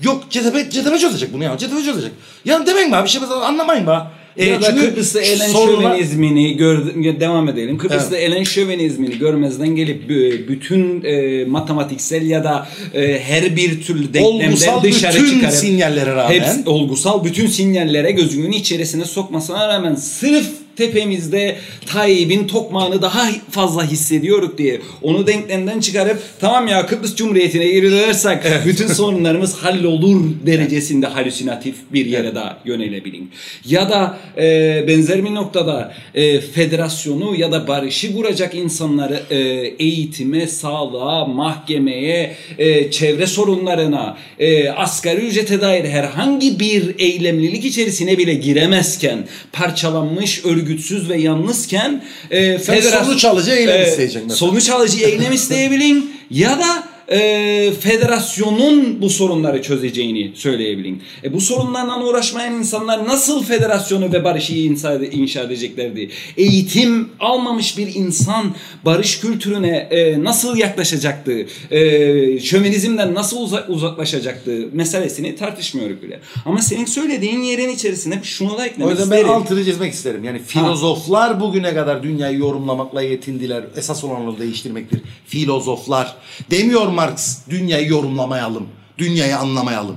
Yok CTP, CTP çözecek bunu ya. CTP çözecek. Ya demeyin be bir şey anlamayın be. E, ya da Kıbrıs'ta elen sorunlar- şövenizmini gör, devam edelim. Kıbrıs'ta elen şövenizmini görmezden gelip b- bütün e, matematiksel ya da e, her bir türlü denklemden Olgusal dışarı bütün çıkarıp sinyallere rağmen- hepsi- olgusal bütün sinyallere gözünün içerisine sokmasına rağmen sırf tepemizde Tayyip'in tokmağını daha fazla hissediyoruz diye onu denklemden çıkarıp tamam ya Kıbrıs Cumhuriyeti'ne geri dönersek bütün sorunlarımız hallolur derecesinde halüsinatif bir yere daha yönelebilin. Ya da e, benzer bir noktada e, federasyonu ya da barışı kuracak insanları e, eğitime, sağlığa, mahkemeye, e, çevre sorunlarına, e, asgari ücrete dair herhangi bir eylemlilik içerisine bile giremezken parçalanmış, örgütsüz ve yalnızken e, Sen sonuç alıcı eylem isteyeceksin mesela. Sonuç alıcı eylem isteyebilin ya da e, federasyonun bu sorunları çözeceğini söyleyebilin. E, bu sorunlarla uğraşmayan insanlar nasıl federasyonu ve barışı inşa, edeceklerdi? Eğitim almamış bir insan barış kültürüne e, nasıl yaklaşacaktı? E, şövenizmden nasıl uza- uzaklaşacaktı meselesini tartışmıyoruz bile. Ama senin söylediğin yerin içerisine şunu da O eklemek yüzden ben isterim. altını çizmek isterim. Yani filozoflar bugüne kadar dünyayı yorumlamakla yetindiler. Esas olan onu değiştirmektir. Filozoflar. Demiyor Marx dünyayı yorumlamayalım. Dünyayı anlamayalım.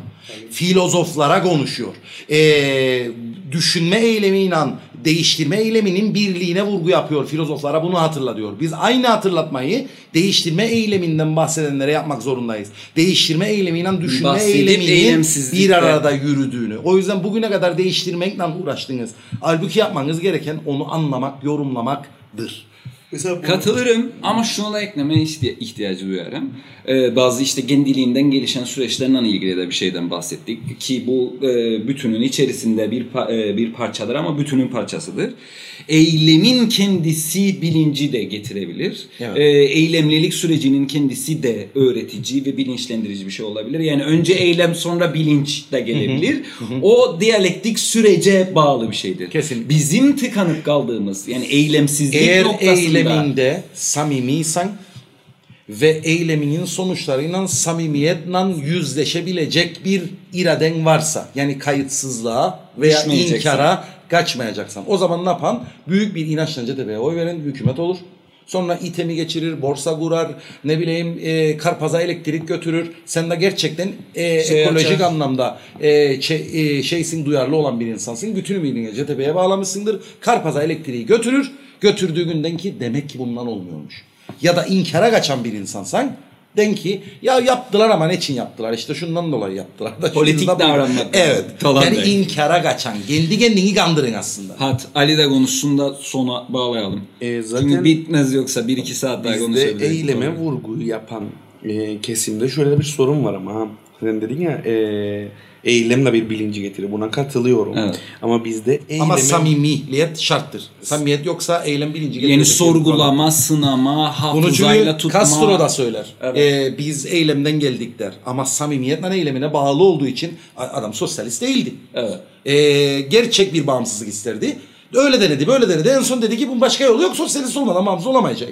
Filozoflara konuşuyor. Ee, düşünme eylemiyle değiştirme eyleminin birliğine vurgu yapıyor. Filozoflara bunu hatırla diyor. Biz aynı hatırlatmayı değiştirme eyleminden bahsedenlere yapmak zorundayız. Değiştirme eylemiyle düşünme Bahsedip eyleminin bir arada yürüdüğünü. O yüzden bugüne kadar değiştirmekle uğraştınız. Halbuki yapmanız gereken onu anlamak, yorumlamaktır. Mesela bu- Katılırım ama şuna da eklemeye ihti- ihtiyacı duyarım. Ee, bazı işte kendiliğinden gelişen süreçlerle ilgili de bir şeyden bahsettik ki bu e, bütünün içerisinde bir pa- e, bir parçadır ama bütünün parçasıdır. Eylemin kendisi bilinci de getirebilir. Evet. Ee, eylemlilik sürecinin kendisi de öğretici ve bilinçlendirici bir şey olabilir. Yani önce eylem sonra bilinç de gelebilir. O diyalektik sürece bağlı bir şeydir. Kesinlikle. Bizim tıkanıp kaldığımız yani eylemsizlik Eğer noktasında eyleminde samimiysen ve eyleminin sonuçlarıyla samimiyetle yüzleşebilecek bir iraden varsa yani kayıtsızlığa veya inkara kaçmayacaksan o zaman ne yapan? Büyük bir inançla CTP'ye oy veren hükümet olur. Sonra itemi geçirir, borsa kurar, ne bileyim e, karpaza elektrik götürür. Sen de gerçekten e, Şey ekolojik açar. anlamda e, şey, e, şeysin duyarlı olan bir insansın. Bütün ümidini CTP'ye bağlamışsındır. Karpaza elektriği götürür. Götürdüğü günden ki demek ki bundan olmuyormuş. Ya da inkara kaçan bir insansan den ki ya yaptılar ama ne için yaptılar? İşte şundan dolayı yaptılar. Da Politik davranmak. Evet. Falan yani der. inkara kaçan. Kendi kendini kandırın aslında. Hat Ali de konuşsun da sona bağlayalım. E, zaten Çünkü bitmez yoksa bir iki saat daha Bizde konuşabiliriz. eyleme vurguyu yapan e, kesimde şöyle bir sorun var ama. Sen dedin ya e, eylem de bir bilinci getirir. Buna katılıyorum. Evet. Ama bizde eyleme... Ama samimiyet şarttır. Samimiyet yoksa eylem bilinci Yani getirecek. sorgulama, sınama, Bunu hafızayla tutma. Castro da söyler. Evet. Ee, biz eylemden geldik der. Ama samimiyetle eylemine bağlı olduğu için adam sosyalist değildi. Evet. Ee, gerçek bir bağımsızlık isterdi. Öyle denedi, böyle denedi. En son dedi ki bunun başka yolu yok. Sosyalist olmadan bağımsız olamayacak.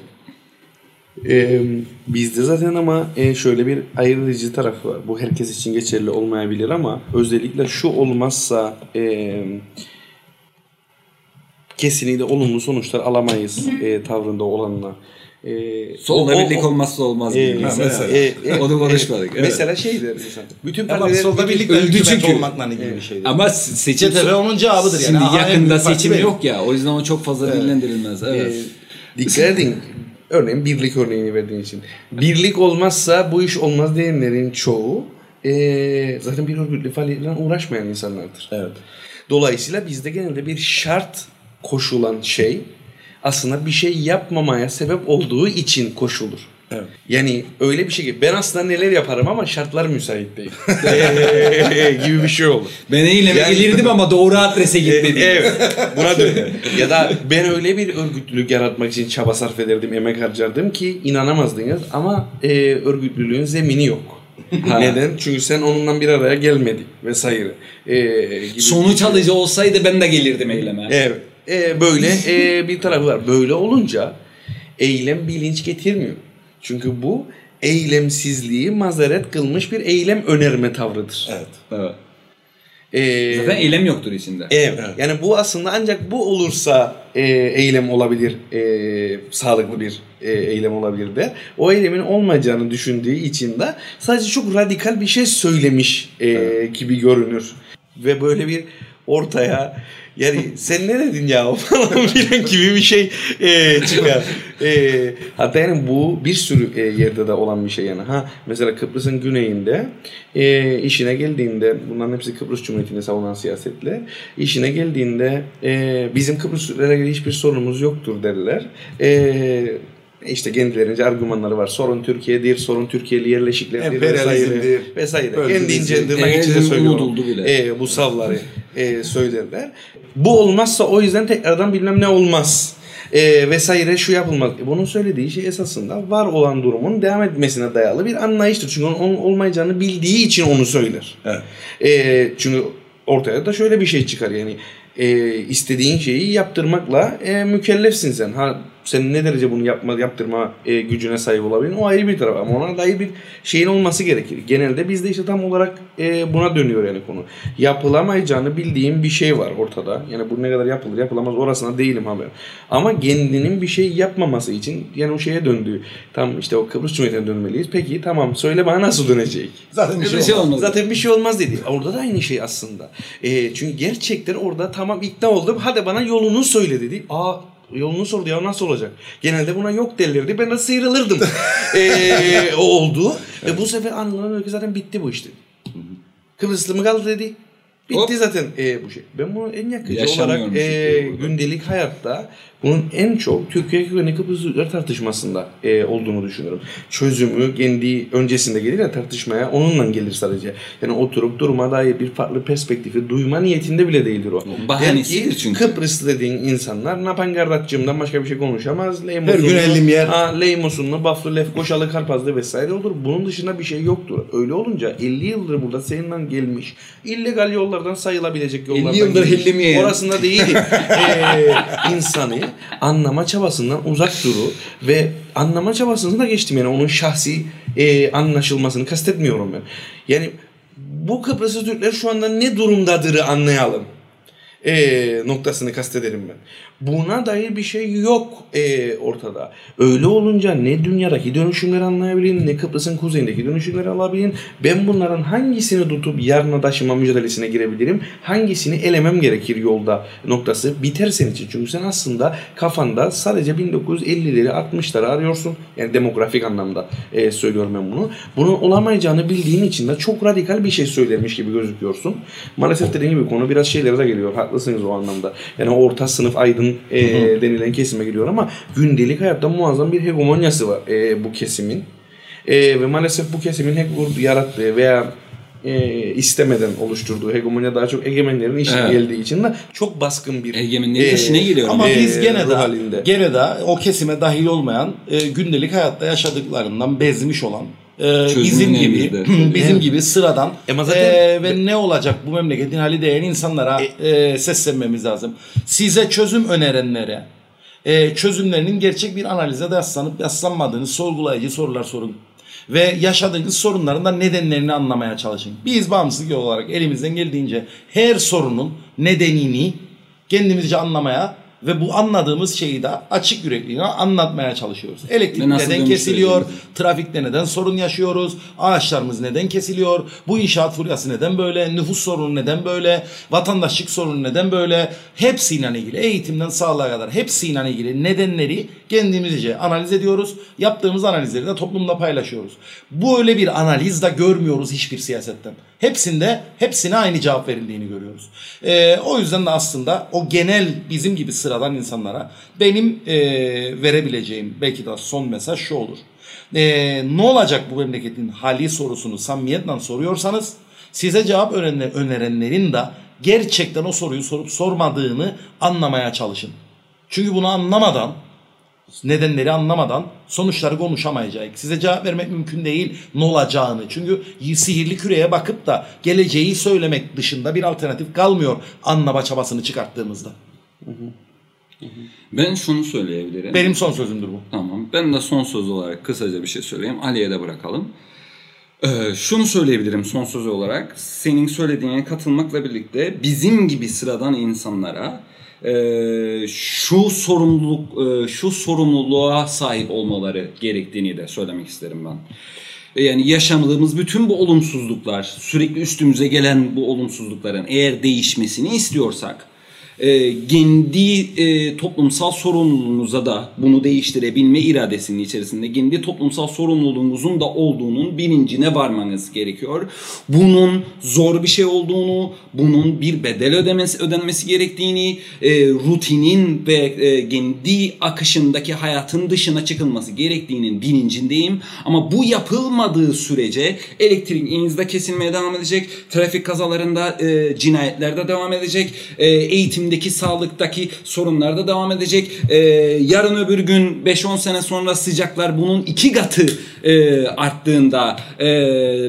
E, bizde zaten ama e, şöyle bir ayrıcı tarafı var. Bu herkes için geçerli olmayabilir ama özellikle şu olmazsa e, kesinlikle olumlu sonuçlar alamayız e, tavrında olanla. E, Solda o- birlik o- olmazsa olmaz e, gibi. mesela. mesela. e, e, Onu konuşmadık. evet. Mesela şey der insan. Bütün partiler solda birlik öldü çünkü. olmakla ilgili bir şeydi. Ama se- seçim CTP onun cevabıdır yani. Şimdi yakında seçim yok ya. O yüzden o çok fazla dillendirilmez. Evet. E, dikkat edin. Örneğin birlik örneğini verdiğin için. Birlik olmazsa bu iş olmaz diyenlerin çoğu e, zaten bir örgütlü faaliyetle uğraşmayan insanlardır. Evet. Dolayısıyla bizde genelde bir şart koşulan şey aslında bir şey yapmamaya sebep olduğu için koşulur. Evet. Yani öyle bir şey ki ben aslında neler yaparım ama şartlar müsait değil. gibi bir şey olur. Ben eyleme Yani- gelirdim ama doğru adrese gitmedim. Evet. Buna dönüyor. ya da ben öyle bir örgütlülük yaratmak için çaba sarf ederdim, emek harcardım ki inanamazdınız ama e, örgütlülüğün zemini yok. Neden? Çünkü sen onunla bir araya gelmedin vesaire. E, gibi Sonuç alıcı olsaydı ben de gelirdim eyleme. Evet. E, böyle e, bir tarafı var. Böyle olunca eylem bilinç getirmiyor. Çünkü bu eylemsizliği mazeret kılmış bir eylem önerme tavrıdır. Evet. Evet. E, Zaten eylem yoktur içinde. Evet. Yani bu aslında ancak bu olursa e, eylem olabilir, e, sağlıklı bir e, eylem olabilir de. O eylemin olmayacağını düşündüğü için de sadece çok radikal bir şey söylemiş e, gibi görünür. Ve böyle bir ortaya yani sen ne dedin ya falan filan gibi bir şey e, çıkar. E, hatta yani bu bir sürü e, yerde de olan bir şey yani. Ha mesela Kıbrıs'ın güneyinde e, işine geldiğinde bunların hepsi Kıbrıs Cumhuriyeti'ni savunan siyasetle işine geldiğinde e, bizim Kıbrıs'la ilgili hiçbir sorunumuz yoktur derler. E, işte kendilerince argümanları var. Sorun Türkiye'dir, sorun Türkiye'li yerleşiklerdir vesaire. Emperyalizmdir, Vesaire. bölgücüzüm. Kendince tırnak içinde Emperyalizm söylüyorum. bile. E, bu savları e, söylerler. Bu olmazsa o yüzden tekrardan bilmem ne olmaz. E, vesaire şu yapılmaz. E, bunun söylediği şey esasında var olan durumun devam etmesine dayalı bir anlayıştır. Çünkü onun, onun olmayacağını bildiği için onu söyler. Evet. E, çünkü ortaya da şöyle bir şey çıkar yani e, istediğin şeyi yaptırmakla e, mükellefsin sen. Ha sen ne derece bunu yapma yaptırma e, gücüne sahip olabilir o ayrı bir taraf ama ona dair bir şeyin olması gerekir. Genelde bizde işte tam olarak e, buna dönüyor yani konu. Yapılamayacağını bildiğim bir şey var ortada. Yani bu ne kadar yapılır yapılamaz orasına değilim haber. Ama kendinin bir şey yapmaması için yani o şeye döndüğü tam işte o Kıbrıs Cumhuriyeti'ne dönmeliyiz. Peki tamam söyle bana nasıl dönecek? Zaten bir Bir şey, şey olmaz. olmaz. Zaten bir şey olmaz dedi. Orada da aynı şey aslında. E, çünkü gerçekten orada tamam ikna oldum. Hadi bana yolunu söyle dedi. Aa yolunu sordu ya nasıl olacak? Genelde buna yok derlerdi. Ben de sıyrılırdım. e, o oldu. Ve bu sefer anladım ki zaten bitti bu işte. Kıbrıslı mı kaldı dedi. Bitti Hop. zaten e, bu şey. Ben bunu en yakıcı olarak Yaşanıyormuş e, gündelik hayatta bunun en çok Türkiye ve Kıbrıs Türkler tartışmasında e, olduğunu düşünüyorum. Çözümü kendi öncesinde gelir ya tartışmaya onunla gelir sadece. Yani oturup duruma dair bir farklı perspektifi duyma niyetinde bile değildir o. bahanesidir ki, çünkü. Kıbrıs dediğin insanlar Napangardatçımdan başka bir şey konuşamaz. Leymosunlu, Her gün ellim yer. Ha, Leymosunlu, Baflı, Lefkoşalı, Karpazlı vesaire olur. Bunun dışında bir şey yoktur. Öyle olunca 50 yıldır burada seninle gelmiş illegal yollardan sayılabilecek yollardan 50 yıldır hilli? Orasında değil. ee, insanı anlama çabasından uzak duru ve anlama çabasını da geçtim yani onun şahsi e, anlaşılmasını kastetmiyorum ben. Yani bu Kıbrıslı Türkler şu anda ne durumdadırı anlayalım e, noktasını kastederim ben. Buna dair bir şey yok e, ortada. Öyle olunca ne dünyadaki dönüşümleri anlayabilin ne Kıbrıs'ın kuzeyindeki dönüşümleri alabilin. Ben bunların hangisini tutup yarına taşıma mücadelesine girebilirim? Hangisini elemem gerekir yolda noktası biter senin için. Çünkü sen aslında kafanda sadece 1950'leri 60'ları arıyorsun. Yani demografik anlamda e, söylüyorum ben bunu. Bunun olamayacağını bildiğin için de çok radikal bir şey söylemiş gibi gözüküyorsun. Maalesef dediğim gibi konu biraz şeylere de geliyor. Haklısınız o anlamda. Yani orta sınıf aydın e, denilen kesime geliyor ama gündelik hayatta muazzam bir hegemonyası var e, bu kesimin. E, ve maalesef bu kesimin hep yarattığı veya e, istemeden oluşturduğu hegemonya daha çok egemenlerin işine Evet. geldiği için de çok baskın bir Egemenlerin işine geliyor. Ama e, biz gene de halinde. gene de o kesime dahil olmayan e, gündelik hayatta yaşadıklarından bezmiş olan e, bizim gibi elimizde. bizim Evet. gibi sıradan Ama zaten- e, ve ne olacak bu memleketin hali diyen insanlara e, seslenmemiz lazım. Size çözüm önerenlere e, çözümlerinin gerçek bir analize yaslanıp yaslanmadığını sorgulayıcı sorular sorun. Ve yaşadığınız sorunların da nedenlerini anlamaya çalışın. Biz bağımsızlık olarak elimizden geldiğince her sorunun nedenini kendimizce anlamaya Ve bu anladığımız şeyi de açık yürekliğine anlatmaya çalışıyoruz. Elektrik nasıl neden kesiliyor? Trafikte neden sorun yaşıyoruz? Ağaçlarımız neden kesiliyor? Bu inşaat furyası neden böyle? Nüfus sorunu neden böyle? Vatandaşlık sorunu neden böyle? Hepsiyle ilgili eğitimden sağlığa kadar hepsiyle ilgili nedenleri kendimizce analiz ediyoruz. Yaptığımız analizleri de toplumla paylaşıyoruz. Bu öyle bir analiz de görmüyoruz hiçbir siyasetten. Hepsinde hepsine aynı cevap verildiğini görüyoruz. Ee, o yüzden de aslında o genel bizim gibi sıradan insanlara benim e, verebileceğim belki de son mesaj şu olur. Ee, ne olacak bu memleketin hali sorusunu samimiyetle soruyorsanız size cevap öneren- önerenlerin de gerçekten o soruyu sorup sormadığını anlamaya çalışın. Çünkü bunu anlamadan nedenleri anlamadan sonuçları konuşamayacak. Size cevap vermek mümkün değil ne olacağını. Çünkü sihirli küreye bakıp da geleceği söylemek dışında bir alternatif kalmıyor anlama çabasını çıkarttığımızda. Ben şunu söyleyebilirim. Benim son sözümdür bu. Tamam. Ben de son söz olarak kısaca bir şey söyleyeyim. Ali'ye de bırakalım. Ee, şunu söyleyebilirim son söz olarak. Senin söylediğine katılmakla birlikte bizim gibi sıradan insanlara e, şu sorumluluk e, şu sorumluluğa sahip olmaları gerektiğini de söylemek isterim ben. E, Yani yaşadığımız bütün bu olumsuzluklar, sürekli üstümüze gelen bu olumsuzlukların eğer değişmesini istiyorsak e, kendi e, toplumsal sorumluluğunuza da bunu değiştirebilme iradesinin içerisinde kendi toplumsal sorumluluğunuzun da olduğunun bilincine varmanız gerekiyor. Bunun zor bir şey olduğunu, bunun bir bedel ödemesi ödenmesi gerektiğini, e, rutinin ve e, kendi akışındaki hayatın dışına çıkılması gerektiğinin bilincindeyim. Ama bu yapılmadığı sürece elektriğinizde kesilmeye devam edecek, trafik kazalarında e, cinayetlerde devam edecek, e, eğitimdeki sağlıktaki sorunlar da devam edecek. E, yarın öbür gün 5-10 sene sonra sıcaklar bunun iki katı e, arttığında, e,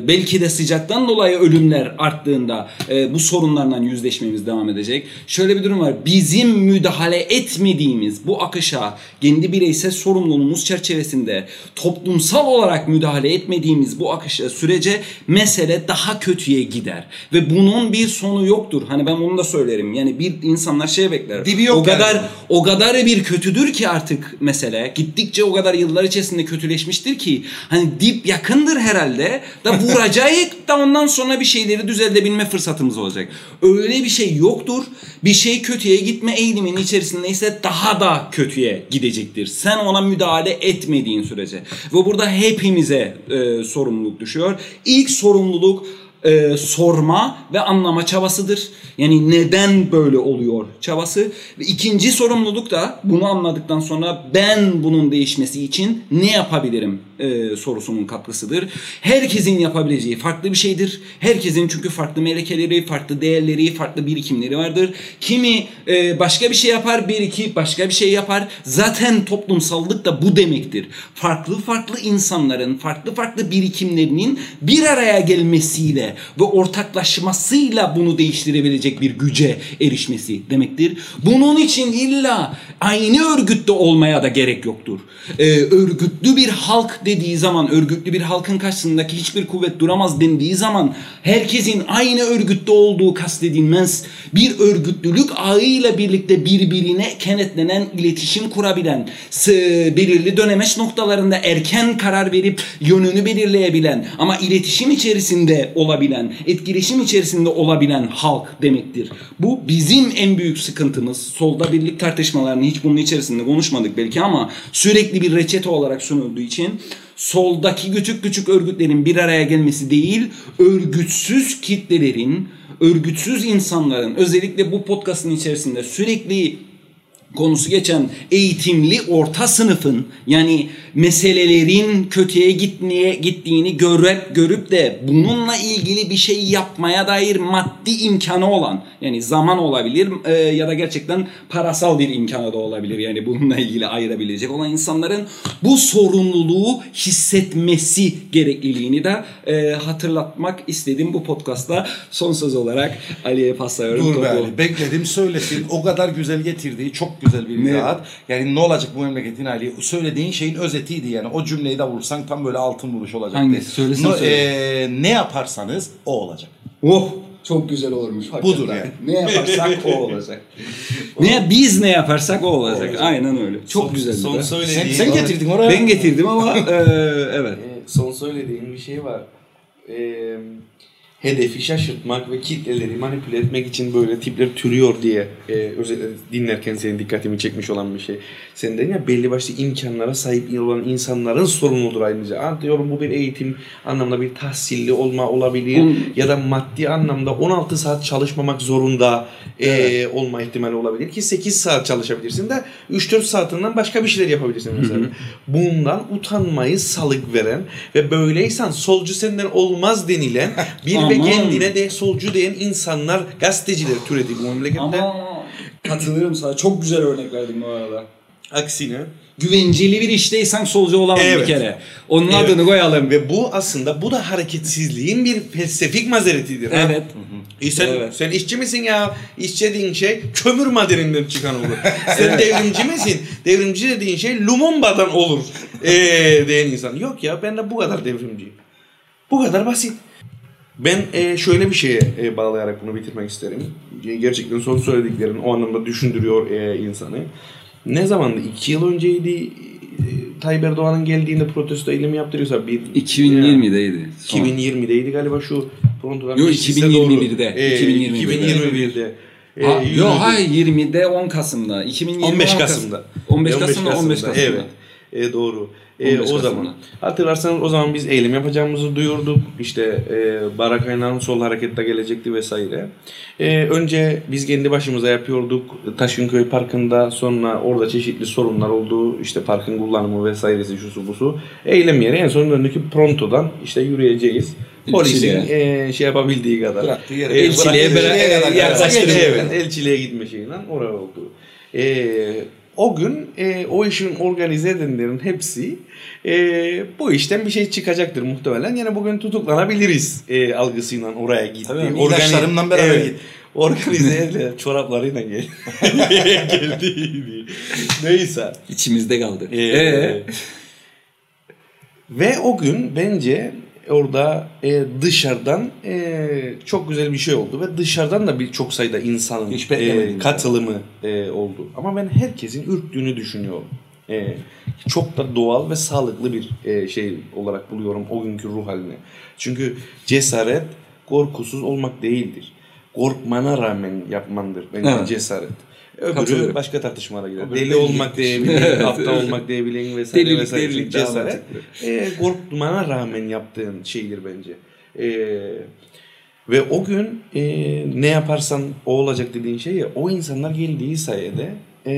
belki de sıcaktan dolayı ölümler arttığında e, bu sorunlarla yüzleşmemiz devam edecek. Şöyle bir durum var. Bizim müdahale etmediğimiz bu akışa kendi bireysel sorumluluğumuz çerçevesinde toplumsal olarak müdahale etmediğimiz bu akışa sürece mesele daha kötüye gider. Ve bunun bir sonu yoktur. Hani ben bunu da söylerim. Yani bir insanlar şey bekler. Dibi yok o kadar yani. o kadar bir kötüdür ki artık mesele. Gittikçe o kadar yıllar içerisinde kötüleşmiştir ki hani dip yakındır herhalde. Da vuracak da ondan sonra bir şeyleri düzeltebilme fırsatımız olacak. Öyle bir şey yoktur. Bir şey kötüye gitme eğiliminin içerisindeyse daha da kötüye gidecektir. Sen ona müdahale etmediğin sürece. Ve burada hepimize e, sorumluluk düşüyor. İlk sorumluluk e, sorma ve anlama çabasıdır. Yani neden böyle oluyor çabası. Ve ikinci sorumluluk da bunu anladıktan sonra ben bunun değişmesi için ne yapabilirim e, sorusunun katkısıdır. Herkesin yapabileceği farklı bir şeydir. Herkesin çünkü farklı melekeleri, farklı değerleri, farklı birikimleri vardır. Kimi e, başka bir şey yapar, bir iki başka bir şey yapar. Zaten toplumsallık da bu demektir. Farklı farklı insanların, farklı farklı birikimlerinin bir araya gelmesiyle ve ortaklaşmasıyla bunu değiştirebilecek bir güce erişmesi demektir. Bunun için illa aynı örgütte olmaya da gerek yoktur. Ee, örgütlü bir halk dediği zaman, örgütlü bir halkın karşısındaki hiçbir kuvvet duramaz dendiği zaman herkesin aynı örgütte olduğu kastedilmez. Bir örgütlülük ağıyla birlikte birbirine kenetlenen, iletişim kurabilen, belirli dönemeç noktalarında erken karar verip yönünü belirleyebilen ama iletişim içerisinde olabilen, etkileşim içerisinde olabilen halk demektir. Bu bizim en büyük sıkıntımız. Solda birlik tartışmalarını hiç bunun içerisinde konuşmadık belki ama sürekli bir reçete olarak sunulduğu için soldaki küçük küçük örgütlerin bir araya gelmesi değil, örgütsüz kitlelerin, örgütsüz insanların özellikle bu podcastın içerisinde sürekli konusu geçen eğitimli orta sınıfın yani meselelerin kötüye gitmeye gittiğini görüp, görüp de bununla ilgili bir şey yapmaya dair maddi imkanı olan yani zaman olabilir e, ya da gerçekten parasal bir imkanı da olabilir yani bununla ilgili ayırabilecek olan insanların bu sorumluluğu hissetmesi gerekliliğini de e, hatırlatmak istedim bu podcastta son söz olarak Ali'ye paslıyorum. Dur be. Ali, bekledim söylesin. O kadar güzel getirdiği çok güzel bir izahat. Yani ne olacak bu memleketin hali? Söylediğin şeyin özetiydi yani. O cümleyi de vursan tam böyle altın vuruş olacak. Hangisi? Söylesene, No- söyle. eee, ne yaparsanız o olacak. Oh çok güzel olurmuş. Budur hakikaten. Ne yaparsak o olacak. ne biz ne yaparsak o olacak. Aynen öyle. Çok Son- güzeldi. Son söylediğin, Sen, sen getirdin oraya. Ben getirdim ama e, evet. Ee, son söylediğim bir şey var. Ee, hedefi şaşırtmak ve kitleleri manipüle etmek için böyle tipler türüyor diye e, özellikle dinlerken senin dikkatimi çekmiş olan bir şey. Sen dedin ya belli başlı imkanlara sahip olan insanların sorunudur ayrıca. Ha, diyorum bu bir eğitim anlamda bir tahsilli olma olabilir Hı. ya da maddi anlamda 16 saat çalışmamak zorunda e, olma ihtimali olabilir ki 8 saat çalışabilirsin de 3-4 saatinden başka bir şeyler yapabilirsin mesela. Bundan utanmayı salık veren ve böyleysen solcu senden olmaz denilen bir ve kendine de solcu diyen insanlar gazeteciler türedi bu memlekette. Ama katılıyorum sana. Çok güzel örnek verdim bu arada. Aksine Güvenceli bir işteysen solcu olamam Evet. bir kere. Onun Evet. adını koyalım. ve bu aslında bu da hareketsizliğin bir felsefik mazeretidir. ha? Evet. E sen, Evet. sen işçi misin ya? İşçi dediğin şey kömür madeninden çıkan olur. sen devrimci misin? Devrimci dediğin şey Lumumba'dan olur. Eee diyen insan. Yok ya ben de bu kadar devrimciyim. Bu kadar basit. Ben e, şöyle bir şeye e, bağlayarak bunu bitirmek isterim. E, Gerçekten son söylediklerin o anlamda düşündürüyor e, insanı. Ne zamandı? İki yıl önceydi e, Tayyip Erdoğan'ın geldiğinde protesto eylemi yaptırıyorsa bir 2020'deydi. Son. 2020'deydi galiba şu Pronto'dan Yo, meclise 2021'de. Ee, 2021'de. 2021'de. Ee, Ha, yo hayır 20'de 10 Kasım'da. 2020 15 10 Kasım'da. 15 E, Kasım'da 15 Kasım'da. Evet. E, doğru. E, 15 o zaman hatırlarsanız o zaman biz eylem yapacağımızı duyurduk. İşte e, Barak Aynan'ın sol harekette gelecekti vesaire. E, önce biz kendi başımıza yapıyorduk. Taşınköy Parkı'nda sonra orada çeşitli sorunlar oldu. İşte parkın kullanımı vesairesi şusu busu. Eylem yeri en son döndük Pronto'dan işte yürüyeceğiz. Polisin e, şey yapabildiği kadar. Bıraktığı yere. E, Elçiliğe kadar. yaklaştırıyor. Evet, elçiliğe gitme şeyiyle oraya oldu. Ee, o gün e, o işin organize edenlerin hepsi e, bu işten bir şey çıkacaktır muhtemelen. Yani bugün tutuklanabiliriz e, algısıyla oraya gitti. Tabii, ilaçlarımla beraber Evet. gitti. Organize edildi. Çoraplarıyla gel. geldi. Neyse. İçimizde kaldı. Ee, Ee? Ve o gün bence orada e, dışarıdan e, çok güzel bir şey oldu ve dışarıdan da bir çok sayıda insanın Hiç e, katılımı e, oldu. Ama ben herkesin ürktüğünü düşünüyorum. E, çok da doğal ve sağlıklı bir e, şey olarak buluyorum o günkü ruh halini. Çünkü cesaret korkusuz olmak değildir. Korkmana rağmen yapmandır bence Evet. cesaret. Öbürü başka tartışmalara girer. Öbürü Deli olmak diyebilin, aptal olmak diyebilin vesaire Delilik, vesaire. delilik cesaret e, korkmana rağmen yaptığın şeydir bence. E, ve o gün e, ne yaparsan o olacak dediğin şey ya o insanlar geldiği sayede e,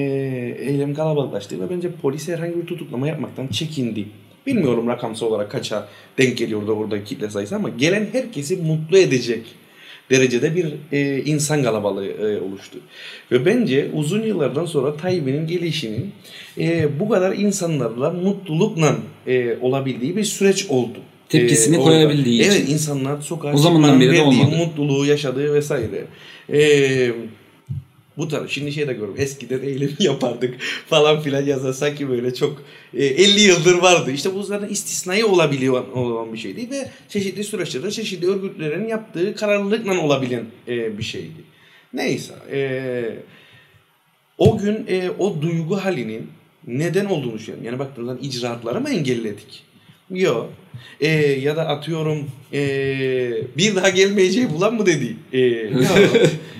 eylem kalabalıklaştı ve bence polis herhangi bir tutuklama yapmaktan çekindi. Bilmiyorum rakamsal olarak kaça denk geliyordu orada kitle sayısı ama gelen herkesi mutlu edecek derecede bir e, insan kalabalığı e, oluştu. Ve bence uzun yıllardan sonra Tayyip'in gelişinin e, bu kadar insanlarla mutlulukla e, olabildiği bir süreç oldu. Tepkisini orada. koyabildiği için. Evet insanlar sokağa O zamandan beri de olmadı. mutluluğu yaşadığı vesaire. E, bu tarz şimdi şey de görüyorum eskiden eylem yapardık falan filan yazar sanki böyle çok e, 50 yıldır vardı. İşte bu zaten istisnai olabiliyor olan bir şeydi ve çeşitli süreçlerde çeşitli örgütlerin yaptığı kararlılıkla olabilen e, bir şeydi. Neyse e, o gün e, o duygu halinin neden olduğunu düşünüyorum. Yani baktığınızda icraatları mı engelledik? Yok. E, ya da atıyorum e, bir daha gelmeyeceği bulan mı dedi? E.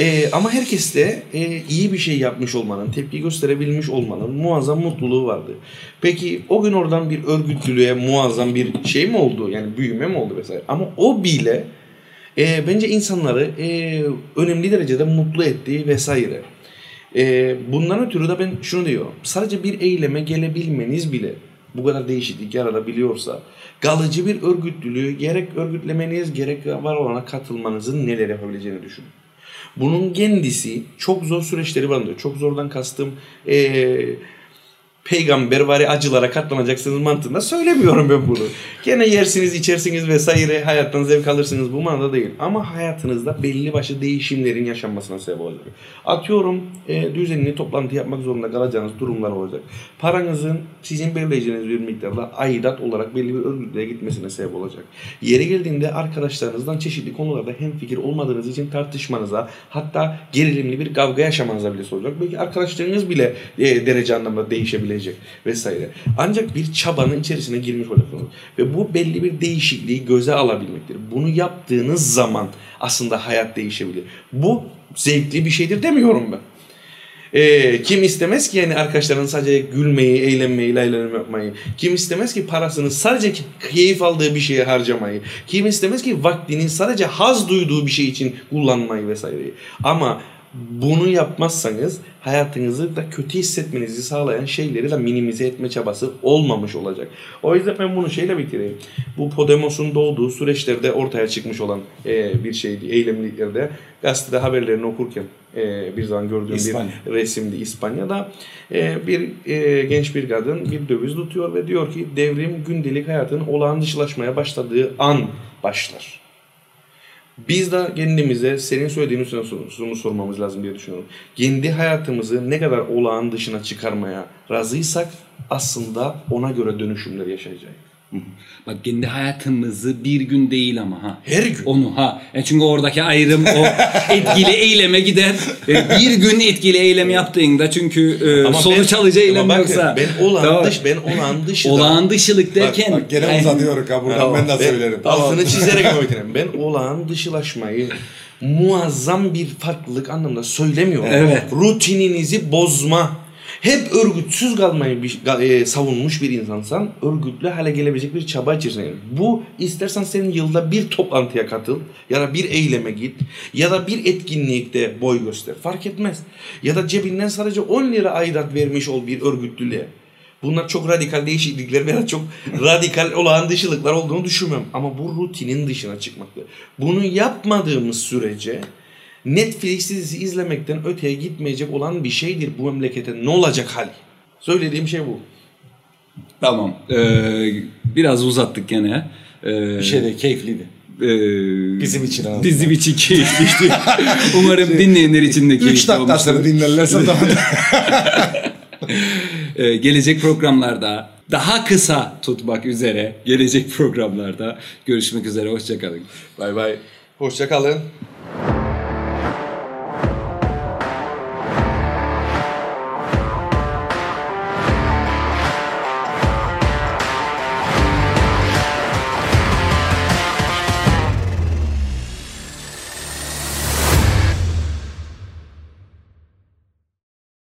E, ama herkes de e, iyi bir şey yapmış olmanın, tepki gösterebilmiş olmanın muazzam mutluluğu vardı. Peki o gün oradan bir örgütlülüğe muazzam bir şey mi oldu? Yani büyüme mi oldu vesaire? Ama o bile e, bence insanları e, önemli derecede mutlu etti vesaire. E, bundan ötürü de ben şunu diyorum. Sadece bir eyleme gelebilmeniz bile bu kadar değişiklik yaratabiliyorsa kalıcı bir örgütlülüğü gerek örgütlemeniz gerek var olana katılmanızın neler yapabileceğini düşünün. Bunun kendisi çok zor süreçleri barındırıyor. Çok zordan kastım eee peygambervari acılara katlanacaksınız mantığında söylemiyorum ben bunu. Gene yersiniz, içersiniz vesaire hayattan zevk alırsınız bu manada değil. Ama hayatınızda belli başlı değişimlerin yaşanmasına sebep olacak. Atıyorum e, düzenli toplantı yapmak zorunda kalacağınız durumlar olacak. Paranızın sizin belirleyeceğiniz bir miktarda aidat olarak belli bir örgütlüğe gitmesine sebep olacak. Yeri geldiğinde arkadaşlarınızdan çeşitli konularda hem fikir olmadığınız için tartışmanıza hatta gerilimli bir kavga yaşamanıza bile olacak. Belki arkadaşlarınız bile e, derece anlamda değişebilecek vesaire. Ancak bir çabanın içerisine girmiş olacaksınız. Ve bu belli bir değişikliği göze alabilmektir. Bunu yaptığınız zaman aslında hayat değişebilir. Bu zevkli bir şeydir demiyorum ben. Ee, kim istemez ki yani arkadaşların sadece gülmeyi, eğlenmeyi, laylanım yapmayı. Kim istemez ki parasını sadece keyif aldığı bir şeye harcamayı. Kim istemez ki vaktini sadece haz duyduğu bir şey için kullanmayı vesaireyi. Ama bunu yapmazsanız hayatınızı da kötü hissetmenizi sağlayan şeyleri de minimize etme çabası olmamış olacak. O yüzden ben bunu şeyle bitireyim. Bu Podemos'un doğduğu süreçlerde ortaya çıkmış olan e, bir şeydi. Eylemliliklerde gazetede haberlerini okurken e, bir zaman gördüğüm İspanya. bir resimdi İspanya'da. E, bir e, genç bir kadın bir döviz tutuyor ve diyor ki devrim gündelik hayatın olağan dışılaşmaya başladığı an başlar. Biz de kendimize senin söylediğin üstüne sor- şunu sormamız lazım diye düşünüyorum. Kendi hayatımızı ne kadar olağan dışına çıkarmaya razıysak aslında ona göre dönüşümler yaşayacağız. Bak kendi hayatımızı bir gün değil ama ha. Her gün. Onu ha. E çünkü oradaki ayrım o etkili eyleme gider. E, bir gün etkili eylem yaptığında çünkü e, sonuç ben- alıcı eylem ama bakın, yoksa. Ben olağan Tamam. dış, ben olağan dışı Olağan dışılık derken. Bak gene Yani- uzatıyoruz ha buradan ben de söylerim. Altını çizerek ama bitireyim. Ben olağan dışılaşmayı muazzam bir farklılık anlamda söylemiyorum. Evet. Rutininizi bozma. Hep örgütsüz kalmayı bir, e, savunmuş bir insansan örgütlü hale gelebilecek bir çaba içerisinde. Bu istersen senin yılda bir toplantıya katıl ya da bir eyleme git ya da bir etkinlikte boy göster. Fark etmez. Ya da cebinden sadece 10 lira aidat vermiş ol bir örgütlülüğe. Bunlar çok radikal değişiklikler veya çok radikal olağan dışılıklar olduğunu düşünmüyorum. Ama bu rutinin dışına çıkmaktır. Bunu yapmadığımız sürece Netflix dizisi izlemekten öteye gitmeyecek olan bir şeydir bu memlekete. Ne olacak hal? Söylediğim şey bu. Tamam. Ee, biraz uzattık gene. Ee, Bir şey de keyifliydi. e, Bizim için azından. Bizim için keyifliydi. Umarım dinleyenler için de 3 keyifli olmuştur. dinlerlerse daha Ee, gelecek programlarda daha kısa tutmak üzere gelecek programlarda görüşmek üzere. Hoşçakalın. Bay bay. Hoşça kalın.